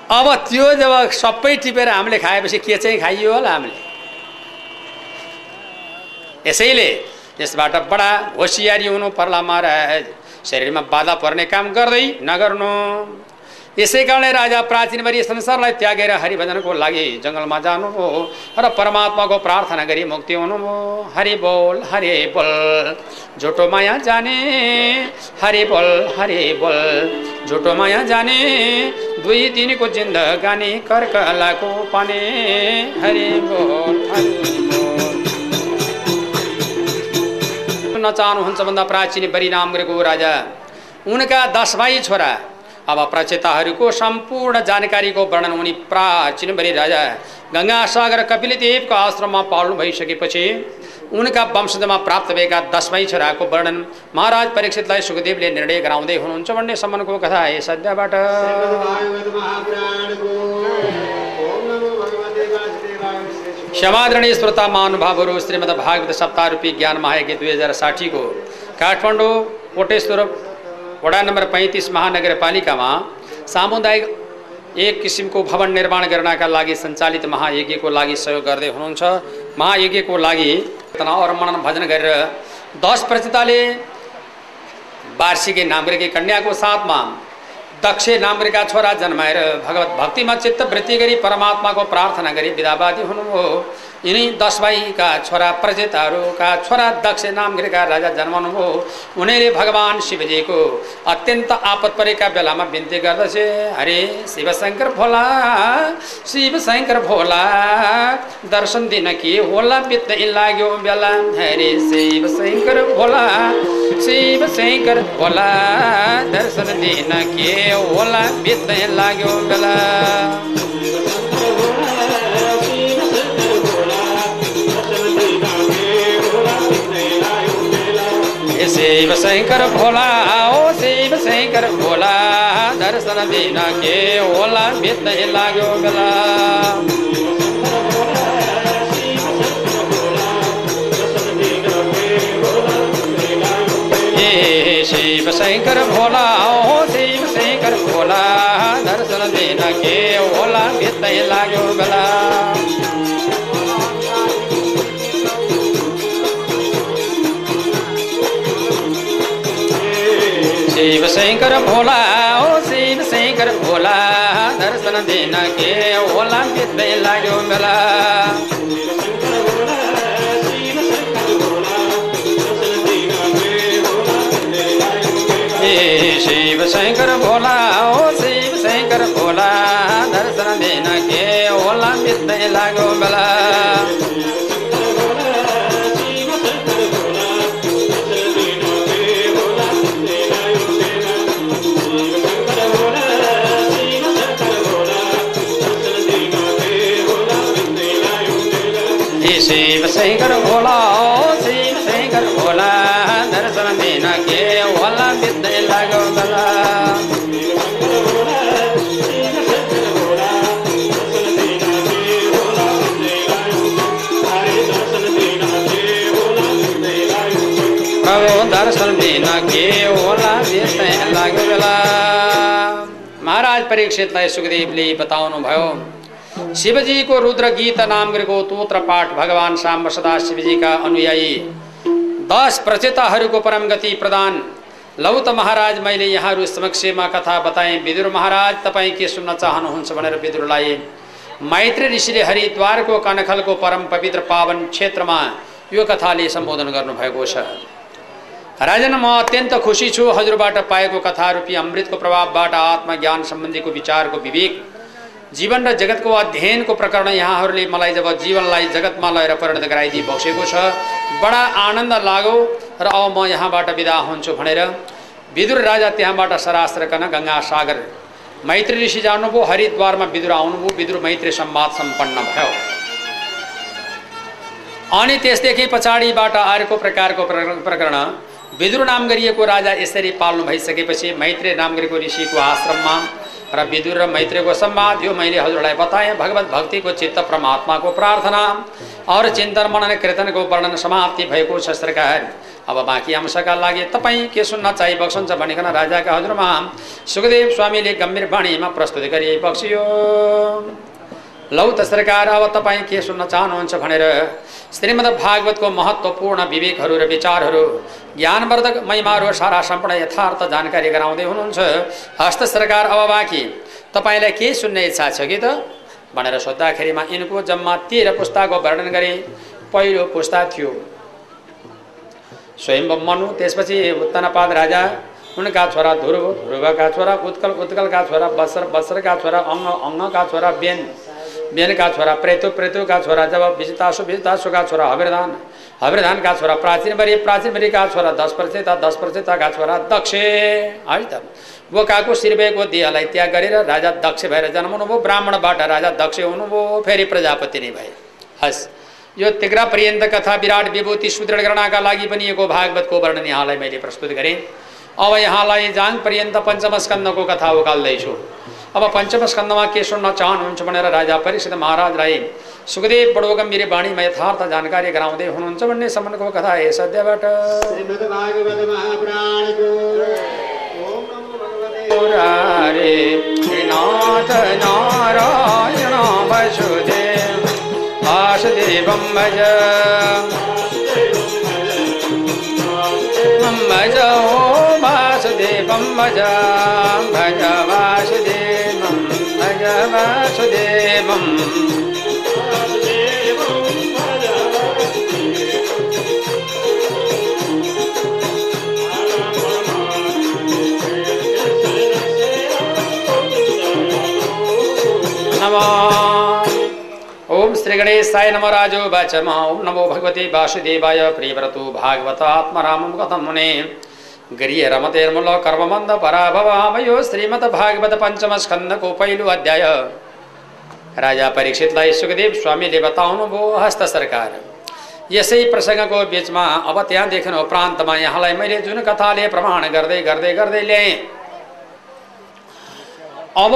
अब त्यो जब सबै टिपेर हामीले खाएपछि के चाहिँ खाइयो होला हामीले? यसैले यसबाट बडा होसियारी हुनु पर्ला महाराज। शरीरमा बाधा पर्ने काम गर्दै नगर्नु। यसै कारणले राजा प्राचीनभरि संसारलाई त्यागेर हरिभजनको लागि जङ्गलमा जानुभयो र परमात्माको प्रार्थना गरी मुक्ति हुनुभयो हरि बोल हरे बोल झुटो माया जाने। हरि बोल हरे बोल झुटो माया जाने। दुई दिनको जिन्दगानी कर्कलाको पाने। हरि बोल हरि बोल। न चाहनुहुन्छ भन्दा प्राचीन परिणाम गरेको राजा। उनका दस भाइ छोरा अब प्रचेताहरूको सम्पूर्ण जानकारीको वर्णन उनी प्राचीन बरी राजा गङ्गासागर कपिलदेवको आश्रममा पाल्नु भइसकेपछि उनका वंशजमा प्राप्त भएका दसमै छोराको वर्णन महाराज परीक्षितलाई सुखदेवले निर्णय गराउँदै हुनुहुन्छ भन्ने सम्मको कथा है सद्यबाट। क्षमादरणीय श्रोता महानुभावहरू श्रीमद् भागवत सप्ताह रूपी ज्ञान महायज्ञ दुई हजार साठीको काठमाडौँ कोटेश्वर वडा नम्बर पैँतिस महानगरपालिकामा सामुदायिक एक किसिमको भवन निर्माण गर्नका लागि सञ्चालित महायज्ञको लागि सहयोग गर्दै हुनुहुन्छ महायज्ञको लागि और मनन भजन गरेर दस प्रचिताले वार्षिकी नामग्रेकी कन्याको साथमा दक्ष नामग्रेका छोरा जन्माएर भगवत भक्तिमा चित्त वृत्ति गरी परमात्माको प्रार्थना गरी विधावादी हुनुभयो यिनी दस भाइका छोरा प्रजेताहरूका छोरा दक्ष नामगिरीका राजा जन्माउनुभयो उनीहरूले भगवान् शिवजीको अत्यन्त आपत परेका बेलामा बिन्ती गर्दछ हरे शिवशङ्कर भोला शिवशङ्कर भोला दर्शन दिन के होला बित्दै लाग्यो बेला? हरे शिवशङ्कर भोला शिवशङ्कर भोला दर्शन दिन के होला बित्दै लाग्यो बेला? शिव शङ्कर भोला ओ शिव शङ्कर भोला दर्शन दिन के होला बित्दै लाग्यो बेला ए शिव शङ्कर भोला ओ शिव शङ्कर भोला दर्शन दिन के होला बित्दै लाग्यो बेला शिव शङ्कर भोला, ओ शिव शंकर भोला, दर्शन दिन के बित्दै लाग्यो बेला ए शिव शंकर भोला, ओ शिव शङ्कर भोला, दर्शन दिन के होला बित्दै लाग्यो बेला शिव शङ्कर भोला शिव शङ्कर भोला दर्शन दिन के होला बित्दै लाग्यो प्रभु दर्शन दिन के होला बित्दै लाग्यो बेला महाराज परीक्षितलाई सुखदेवले बताउनु भयो शिवजीको रुद्र गीत नाम गरेको तोत्र पाठ भगवान् साम्ब सदा शिवजीका अनुयायी। दस प्रचेताहरूको परम गति प्रदान। लौ त महाराज मैले यहाँहरू समक्षमा कथा बताएँ। विदुर महाराज तपाईँ के सुन्न चाहनुहुन्छ भनेर विदुरलाई मैत्री ऋषिले हरिद्वारको कनखलको परम पवित्र पावन क्षेत्रमा यो कथाले सम्बोधन गर्नुभएको छ। राजन म अत्यन्त खुसी छु हजुरबाट पाएको कथा रूपी अमृतको प्रभावबाट आत्मज्ञान सम्बन्धीको विचारको विवेक जीवन र जगतको अध्ययनको प्रकरण यहाँहरूले मलाई जब जीवनलाई जगतमा लगेर परिणत गराइदिई बसेको छ बडा आनन्द लाग्यो र अब म यहाँबाट विदा हुन्छु भनेर विदुर राजा त्यहाँबाट सरास्त्रकन गङ्गा सागर मैत्री ऋषि जानुभयो हरिद्वारमा विदुर आउनुभयो विदुर मैत्री सम्वाद सम्पन्न भयो। अनि त्यसदेखि पछाडिबाट अर्को प्रकारको प्रकरण विदुर नाम गरिएको राजा यसरी पाल्नु भइसकेपछि मैत्रेय नाम गरेको ऋषिको आश्रममा र विदुर र मैत्रेयको सम्वाद यो मैले हजुरलाई बताएँ। भगवत भक्तिको चित्त परमात्माको प्रार्थना अरू चिन्तन मनन कीर्तनको वर्णन समाप्ति भएको छ सरकार अब बाँकी अंशका लागि तपाईँ के सुन्न चाहिँ बक्सन्छ भनिकन राजाका हजुरमा सुखदेव स्वामीले गम्भीर बाणीमा प्रस्तुत गरी बक्सियो। लौ त सरकार अब तपाईँ के सुन्न चाहनुहुन्छ भनेर श्रीमद् भागवतको महत्त्वपूर्ण विवेकहरू र विचारहरू ज्ञानवर्धक महिमाहरू सारा सम्पूर्ण यथार्थ जानकारी गराउँदै हुनुहुन्छ। हस्त सरकार अब बाँकी। तपाईँलाई के सुन्ने इच्छा छ कि त? भनेर सोद्धाखेरिमा यिनको जम्मा तेह्र पुस्ताको वर्णन गरे पहिलो पुस्ता थियो। स्वयं मनु त्यसपछि उत्तनपाद राजा उनका छोरा ध्रुव ध्रुवका छोरा उत्कल उत्कलका छोरा बत्सर बत्सरका छोरा अङ्ग अङ्गका छोरा बेन बेनका छोरा प्रेतु प्रेतुका छोरा जब विजितासु विजितासुका छोरा हविरधान हविरधानका छोरा प्राचीनबरी प्राचीनबरीका छोरा दस प्रचेता दस प्रचेताका छोरा दक्ष। है त बोकाको शिरबेको देहलाई त्याग गरेर राजा दक्ष भएर जन्माउनुभयो ब्राह्मणबाट राजा दक्ष हुनुभयो फेरि प्रजापति नै भए। हस् यो तिग्रा पर्यन्त कथा विराट विभूति सुदृढ गर्नका लागि पनि यो भागवतको वर्णन यहाँलाई मैले प्रस्तुत गरेँ। अब यहाँलाई जाङ पर्यन्त पञ्चम स्कन्दको कथा उकाल्दैछु अब पञ्चम स्कन्दमा के सुन्न चाहनुहुन्छ भनेर राजा परिषद महाराजलाई सुखदेव बडो गम्भीर बाणीमा यथार्थ जानकारी गराउँदै हुनुहुन्छ भन्ने सम्बन्धको कथा है सद्यबाट। नारायण वसुदेव वासुदेवं भज। भज। भज भज वासुदेवं भज वासुदेवम् ओम श्री गणेशाय नमो राजो वाचम ओम नमो भगवते वासुदेवाय प्रियव्रतो भागवत आत्मरामं कथं मुने। रमतेर्मूल कर्मबन्ध पराभवामयो श्रीमद् भागवत पञ्चम स्कन्दको पहिलो अध्याय। राजा परीक्षितलाई सुखदेव स्वामीले बताउनुभयो हस्त सरकार। यसै प्रसङ्गको बिचमा अब त्यहाँ देख्नु प्रान्तमा यहाँलाई मैले जुन कथाले प्रमाण गर्दै गर्दै गर्दै ल्याएँ। अब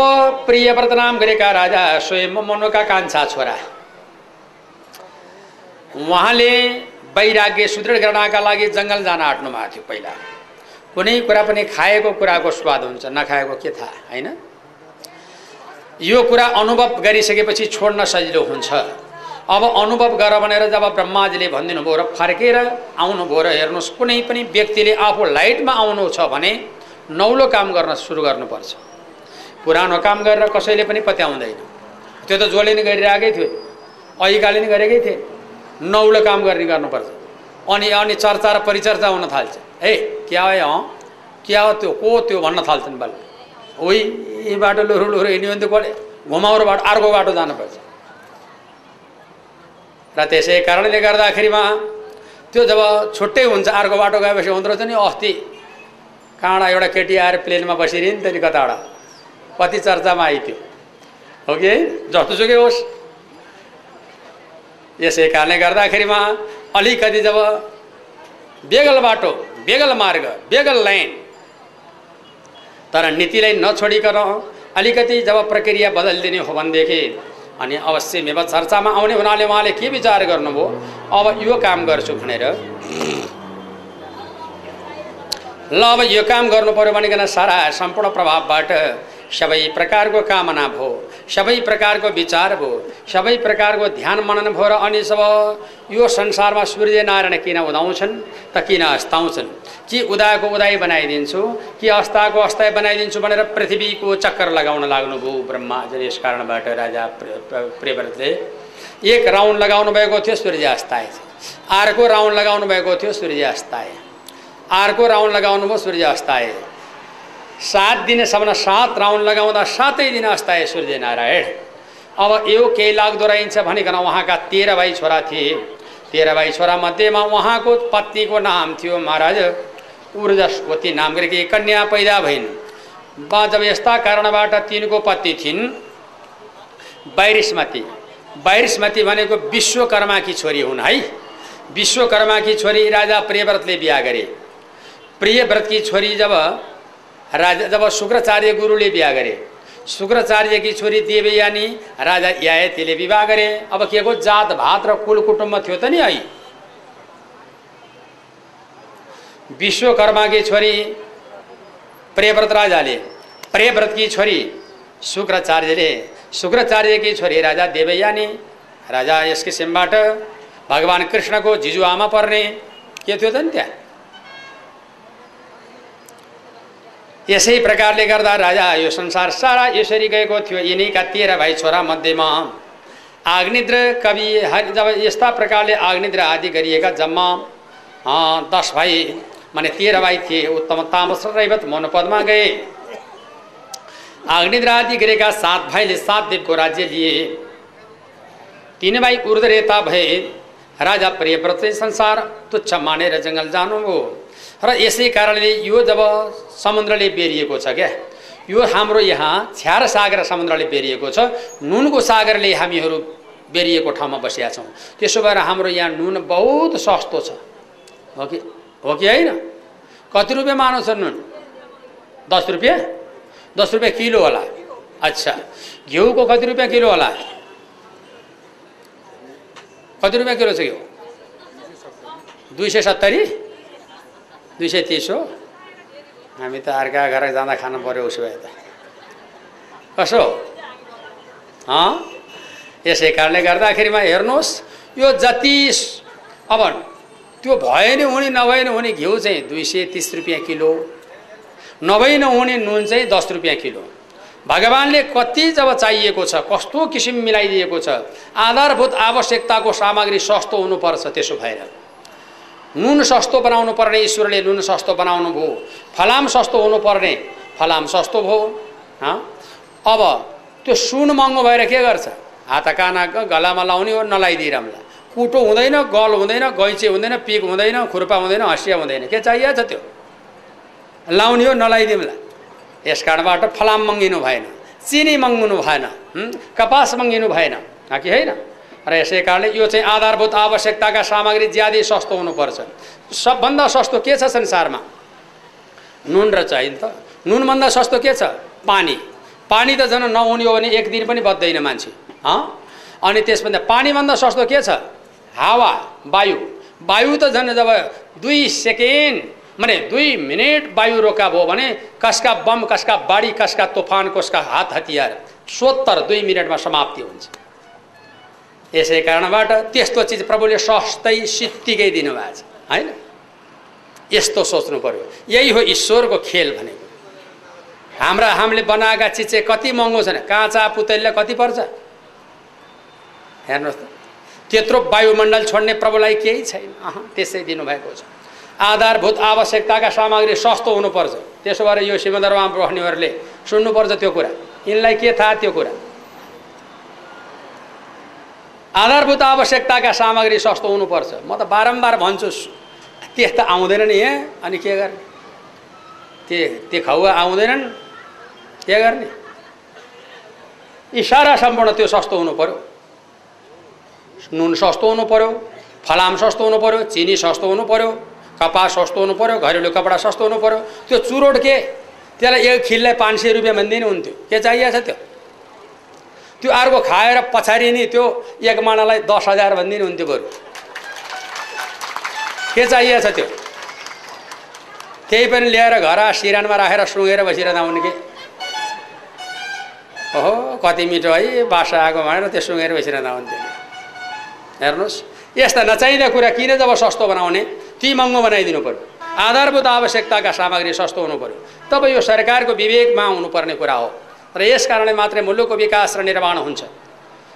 प्रियव्रत नाम गरेका राजा स्वयं मनुका कान्छा छोरा। उहाँले वैराग्य सुदृढ गर्नका लागि जङ्गल जान आँट्नु भएको थियो पहिला। कुनै कुरा पनि खाएको कुराको स्वाद हुन्छ नखाएको के थाहा होइन? यो कुरा अनुभव गरिसकेपछि छोड्न सजिलो हुन्छ। अब अनुभव गर भनेर जब ब्रह्माजीले भनिदिनु भयो र फर्केर आउनुभयो र हेर्नुहोस् कुनै पनि व्यक्तिले आफू लाइटमा आउनु छ भने नौलो काम गर्न सुरु गर्नुपर्छ। पुरानो काम गरेर कसैले पनि पत्याउँदैन। त्यो त जसले नि गरिरहेकै थियो अहिकाले नि गरेकै थिए। नौलो काम गर्ने गर्नुपर्छ। अनि अनि चर्चा र परिचर्चा हुन थाल्छ। ए क्या हो क्या हो त्यो को त्यो भन्न थाल्छन् बल उही यी बाटो लुरु लुरु हिँड्यो भने त कसले घुमाउरो बाटो अर्को बाटो जानुपर्छ र त्यसै कारणले गर्दाखेरिमा त्यो जब छुट्टै हुन्छ अर्को बाटो गएपछि हुँदो रहेछ नि अस्ति कहाँबाट एउटा केटी आएर प्लेनमा बसिरहे नि त नि कताबाट कति चर्चामा आइथ्यो हो कि जस्तोसुकै होस् यसै कारणले गर्दाखेरिमा अलिकति जब बेगल बाटो बेगल मार्ग बेगल लाइन। तर नीतिलाई नछोडिकन अलिकति जब प्रक्रिया बदलिदिने हो भनेदेखि अनि अवश्य मेवा चर्चामा आउने हुनाले उहाँले के विचार गर्नुभयो अब यो काम गर्छु भनेर। ल अब यो काम गर्नु पऱ्यो भनिकन सारा सम्पूर्ण प्रभावबाट सबै प्रकारको कामना भयो सबै प्रकारको विचार भयो सबै प्रकारको ध्यान मनन भयो र अनि सब यो संसारमा सूर्य नारायण किन उदाउँछन् त किन अस्ताउँछन्? कि उदाको उदाय बनाइदिन्छु कि अस्ताको अस्ताय बनाइदिन्छु भनेर पृथ्वीको चक्कर लगाउन लाग्नुभयो ब्रह्माजले यस कारणबाट राजा प्रियव्रतले। एक राउन्ड लगाउनु भएको थियो सूर्य अस्ताए अर्को राउन्ड लगाउनु भएको थियो सूर्य अस्ताए अर्को राउन्ड लगाउनु भयो सूर्य अस्ताए सात दिनसम्म सात राउन्ड लगाउँदा सातै दिन अस्ताए सूर्यनारायण। अब यो केही लाग्दो रहन्छ भनिकन उहाँका तेह्र भाइ छोरा थिए। तेह्र भाइ छोरा मध्येमा उहाँको पत्नीको नाम थियो महाराज ऊर्जस्वती नाम गरेकी कन्या पैदा भइन्। बा जब यस्ता कारणबाट तिनको पत्नी थिइन् बाइरिसमती। बाइरिसमती भनेको विश्वकर्माकी छोरी हुन् है? विश्वकर्माकी छोरी राजा प्रियव्रतले बिहा गरे। प्रिय व्रतकी छोरी जब राजा जब शुक्राचार्य गुरुले बिहा गरे शुक्राचार्यकी छोरी देवयानी राजा यायतीले विवाह गरे। अब के को जात भात र कुल कुटुम्ब थियो त नि है? विश्वकर्माकी छोरी प्रियव्रत राजाले प्रियव्रतकी छोरी शुक्राचार्यले शुक्राचार्यकी छोरी राजा देवयानी राजा यस किसिमबाट भगवान् कृष्णको जिजु आमा पर्ने। के थियो त नि त्यहाँ? यसै प्रकारले गर्दा राजा यो संसार सारा यसरी गएको थियो। यिनीका तेह्र भाइ छोरा मध्येमा आग्निद्र कवि जब यस्ता प्रकारले आग्निद्र आदि गरिएका जम्मा दस भाइ माने तेह्र भाइ थिए। उत्तम तामस रैवत मनोपदमा गए। आग्निद्र आदि गरेका सात भाइले सात देवको राज्य लिए। तिन भाइ उर्धरेता भए। राजा प्रियव्रत संसार तुच्छ मानेर जङ्गल जानुभयो। र यसै कारणले यो जब समुद्रले बेरिएको छ क्या यो हाम्रो यहाँ छ्यार सागर समुद्रले बेरिएको छ नुनको सागरले हामीहरू बेरिएको ठाउँमा बसिया छौँ। त्यसो भएर हाम्रो यहाँ नुन बहुत सस्तो छ। हो कि हो कि होइन? कति रुपियाँ मानो छ नुन? दस रुपियाँ? दस रुपियाँ किलो होला। अच्छा घिउको कति रुपियाँ किलो होला? कति रुपियाँ किलो छ घिउ? दुई सय सत्तरी? दुई सय तिस हो। हामी त अर्का घर जाँदा खानु पऱ्यो उसो भए त। कसो यसै कारणले गर्दाखेरिमा हेर्नुहोस् यो जति अब त्यो भए नि हुने नभए नि हुने घिउ चाहिँ दुई सय तिस रुपियाँ किलो नभई नहुने नुन चाहिँ दस रुपियाँ किलो। भगवान्ले कति जब चाहिएको छ कस्तो किसिम मिलाइदिएको छ आधारभूत आवश्यकताको सामग्री सस्तो हुनुपर्छ त्यसो भएर। नुन सस्तो बनाउनु पर्ने ईश्वरले नुन सस्तो बनाउनु भयो। फलाम सस्तो हुनुपर्ने फलाम सस्तो भयो। अब त्यो सुन महँगो भएर के गर्छ? हात काना गलामा लाउने हो नलाइदिइरहला कुटो हुँदैन गल हुँदैन गैँचे हुँदैन पिक हुँदैन खुर्पा हुँदैन हँसिया हुँदैन। के चाहिएको छ त्यो? लाउने हो नलाइदिउँला यस कारणबाट फलाम मङ्गिनु भएन चिनी मङ्गिनु भएन कपास मङ्गिनु भएन। कि होइन? र यसै कारणले यो चाहिँ आधारभूत आवश्यकताका सामग्री ज्यादै सस्तो हुनुपर्छ। सबभन्दा सस्तो के छ संसारमा? नुन र चाहिँ त। नुनभन्दा सस्तो के छ? पानी। पानी त झन् नहुने हो भने एक दिन पनि बद्दैन मान्छे। अनि त्यसभन्दा पानीभन्दा सस्तो के छ? हावा वायु। वायु त झन् जब दुई सेकेन्ड माने दुई मिनट वायु रोका भयो भने कसका बम कसका बाढी कसका तोफान कसका हात हतियार सोत्तर दुई मिनटमा समाप्ति हुन्छ। यसै कारणबाट त्यस्तो चिज प्रभुले सस्तै सित्तिकै दिनुभएको छ। होइन? यस्तो सोच्नु पर्यो। यही हो ईश्वरको खेल भनेको। हाम्रा हामीले बनाएका चिज चाहिँ कति महँगो छैन। काँचा पुतलीलाई कति पर्छ? हेर्नुहोस् त। त्यत्रो वायुमण्डल छोड्ने प्रभुलाई केही छैन। अह त्यसै दिनुभएको छ। आधारभूत आवश्यकताका सामग्री सस्तो हुनुपर्छ। त्यसो भएर यो सिमन्दरमा बस्नेहरूले सुन्नुपर्छ त्यो कुरा। यिनलाई के थाहा त्यो कुरा? आधारभूत आवश्यकताका सामग्री सस्तो हुनुपर्छ। म त बारम्बार भन्छु त्यस्तो आउँदैन नि यहाँ अनि के गर्ने? त्यो त्यो खौवा आउँदैनन्? के गर्ने? इसारा सम्पूर्ण त्यो सस्तो हुनु पऱ्यो नुन सस्तो हुनु पऱ्यो फलाम सस्तो हुनु पऱ्यो चिनी सस्तो हुनु पऱ्यो कपास सस्तो हुनु पऱ्यो घरेलु कपडा सस्तो हुनु पऱ्यो त्यो चुरोट के? त्यसलाई एक खिललाई पाँच सय रुपियाँ भन्दिनँ हुन्थ्यो के चाहिएको छ त्यो? त्यो अर्को खाएर पछाडि नि त्यो एक मानालाई दस हजार भनिदिनु हुन्थ्यो बरु। के चाहिएको छ त्यो? त्यही पनि ल्याएर घर सिरानमा राखेर सुँगेर बसिरहँदा आउने कि? ओहो कति मिठो है बासा आएको भनेर त्यो सुँगेर बसिरहँदा हुन्थ्यो हेर्नुहोस् यस्ता नचाहिँदा कुरा किन जब सस्तो बनाउने? ती महँगो बनाइदिनु पऱ्यो आधारभूत आवश्यकताका सामग्री सस्तो हुनु पऱ्यो तब यो सरकारको विवेकमा हुनुपर्ने कुरा हो। र यस कारणले मात्रै मुलुकको विकास र निर्माण हुन्छ।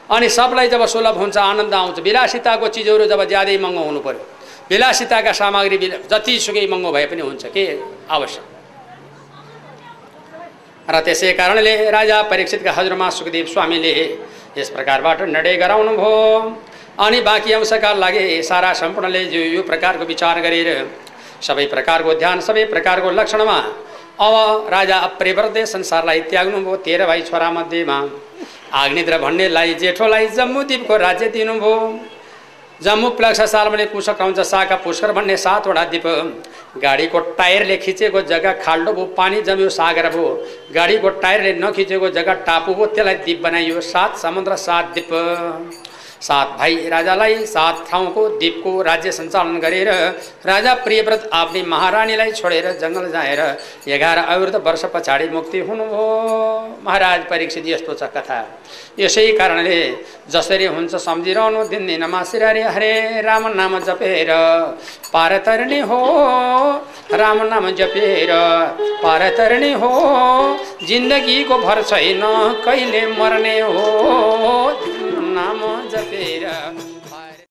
अनि सबलाई जब सुलभ हुन्छ आनन्द आउँछ विलासिताको चिजहरू जब ज्यादै महँगो हुनु पऱ्यो विलासिताका सामग्री जतिसुकै महँगो भए पनि हुन्छ के आवश्यक? र त्यसै कारणले राजा परीक्षितका हजुरमा सुखदेव स्वामीले यस प्रकारबाट निर्णय गराउनु भयो अनि बाँकी अंशका लागि सारा सम्पूर्णले यो प्रकारको विचार गरेर सबै प्रकारको ध्यान सबै प्रकारको लक्षणमा अब राजा अप्रेवर्दे संसारलाई त्याग्नुभयो तेह्र भाइ छोरामध्येमा आग्निद्र भन्नेलाई जेठोलाई जम्मू द्वीपको राज्य दिनुभयो। जम्मू प्लक्ष सालमले कुश क्रौच साका पुष्कर भन्ने सातवटा दिप गाडीको टायरले खिचेको जग्गा खाल्डो भयो पानी जम्यो सागर भयो। गाडीको टायरले नखिचेको जग्गा टापु भयो त्यसलाई द्वीप बनाइयो। सात समुद्र सात द्वीप। सात भाइ राजालाई सात ठाउँको द्वीपको राज्य सञ्चालन गरेर राजा प्रियव्रत आफ्नै महारानीलाई छोडेर जङ्गल जाएर एघार अवृत वर्ष पछाडि मुक्ति हुनुभयो महाराज परीक्षित यस्तो छ कथा। यसै कारणले जसरी हुन्छ सम्झिरहनु दिन दिनमा सिरारी हरे राम नाम जपेर पार हो राम नाम जपेर पार हो जिन्दगीको भर छैन कहिले मर्ने हो। नाम जपेर